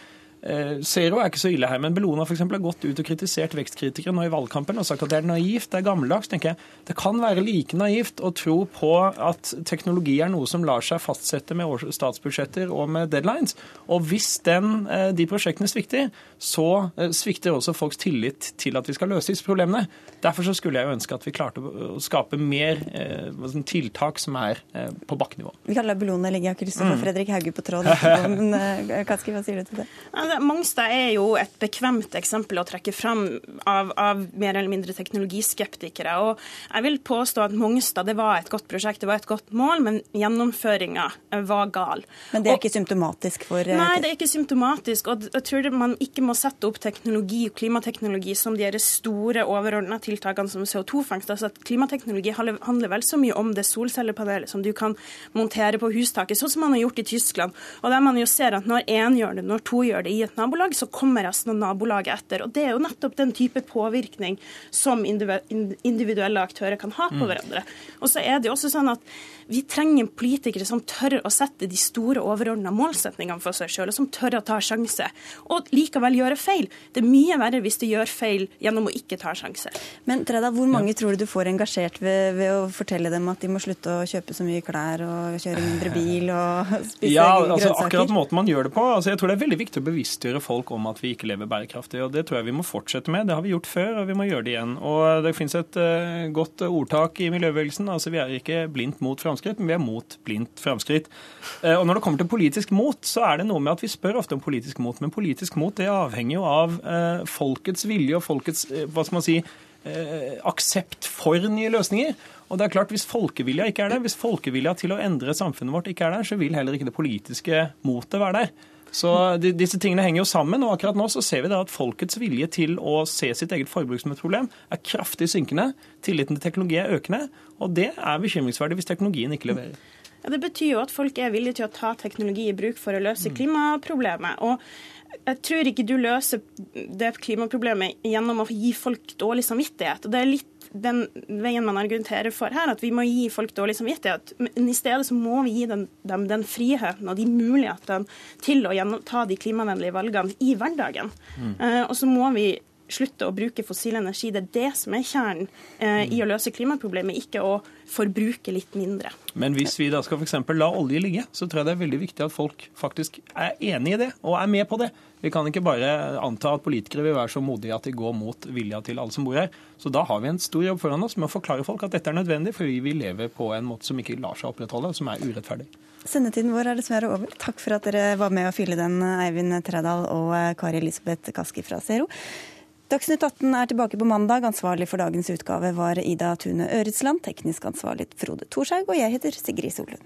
Zero er ikke så ille her, men Bellona for eksempel, har gått ut og kritisert vekstkritikere nå i valgkampen og sagt at det er naivt, det er gammeldags. tenker jeg. Det kan være like naivt å tro på at teknologi er noe som lar seg fastsette med statsbudsjetter og med deadlines. Og hvis den, eh, de prosjektene svikter, så eh, svikter også folks tillit til at vi skal løse disse problemene. Derfor så skulle jeg jo ønske at vi klarte å skape mer eh, tiltak som er eh, på bakkenivå. Vi kan la Bellona ligge. Til å få mm. Fredrik Hauge på tråden. Men Kaski, hva sier du til det? Mongstad er jo et bekvemt eksempel å trekke fram av, av, mer eller mindre teknologiskeptikere. Og jeg vil påstå at Mongstad det var et godt prosjekt, det var et godt mål, men gjennomføringa var gal. Men det er og, ikke symptomatisk for eh, Nei, det er ikke symptomatisk. Og jeg tror man ikke må sette opp teknologi og klimateknologi som de store overordna tiltakene som CO2-fangst. Altså at klimateknologi handler vel så mye om det solcellepanelet som du kan montere på hustaket, sånn som man har gjort i Tyskland. Og der man jo ser at når én gjør det, når to gjør det i et nabolag, så kommer resten av nabolaget etter. Og Det er jo nettopp den type påvirkning som individuelle aktører kan ha på mm. hverandre. Og så er det jo også sånn at vi trenger politikere som tør å sette de store overordna målsetningene for seg sjøl, og som tør å ta sjanse. Og likevel gjøre feil. Det er mye verre hvis du gjør feil gjennom å ikke ta sjanse. Men Treda, hvor mange ja. tror du du får engasjert ved, ved, å fortelle dem at de må slutte å kjøpe så mye klær og kjøre mindre bil og spise ja, altså, grønnsaker? Akkurat måten man gjør det på. Altså, jeg tror det er veldig viktig å bevisstgjøre folk om at vi ikke lever bærekraftig. og Det tror jeg vi må fortsette med. Det har vi gjort før, og vi må gjøre det igjen. Og Det finnes et uh, godt ordtak i miljøbevegelsen. altså Vi er ikke blindt mot framskritt framskritt, men vi er mot blindt framskritt. Eh, og når det kommer til politisk mot, så er det noe med at vi spør ofte om politisk mot. Men politisk mot det avhenger jo av eh, folkets vilje og folkets eh, hva skal man si, aksept for nye løsninger. Og det er klart, Hvis folkevilja ikke er der, hvis folkevilja til å endre samfunnet vårt ikke er der, så vil heller ikke det politiske motet være der. Så Disse tingene henger jo sammen. og akkurat nå så ser vi da at folkets vilje til å se sitt eget forbruk som et problem er kraftig synkende. Tilliten til teknologi er økende. Og det er bekymringsverdig hvis teknologien ikke leverer. Ja, Det betyr jo at folk er villige til å ta teknologi i bruk for å løse mm. klimaproblemet. og jeg tror ikke du løser det klimaproblemet gjennom å gi folk dårlig samvittighet. og Det er litt den veien man argumenterer for her, at vi må gi folk dårlig samvittighet. Men i stedet så må vi gi dem, dem den friheten og de mulighetene til å ta de klimavennlige valgene i hverdagen. Mm. Uh, og så må vi slutte å bruke fossil energi. Det er det som er kjernen eh, i å løse klimaproblemet, ikke å forbruke litt mindre. Men hvis vi da skal f.eks. la olje ligge, så tror jeg det er veldig viktig at folk faktisk er enig i det og er med på det. Vi kan ikke bare anta at politikere vil være så modige at de går mot vilja til alle som bor her. Så da har vi en stor jobb foran oss med å forklare folk at dette er nødvendig, fordi vi lever på en måte som ikke lar seg opprettholde, og som er urettferdig. Sendetiden vår er dessverre over. Takk for at dere var med å fylle den, Eivind Tredal og Kari Elisabeth Kaski fra Zero. Dagsnytt 18 er tilbake på mandag. Ansvarlig for dagens utgave var Ida Tune Øretsland. Teknisk ansvarlig Frode Thorshaug. Og jeg heter Sigrid Solund.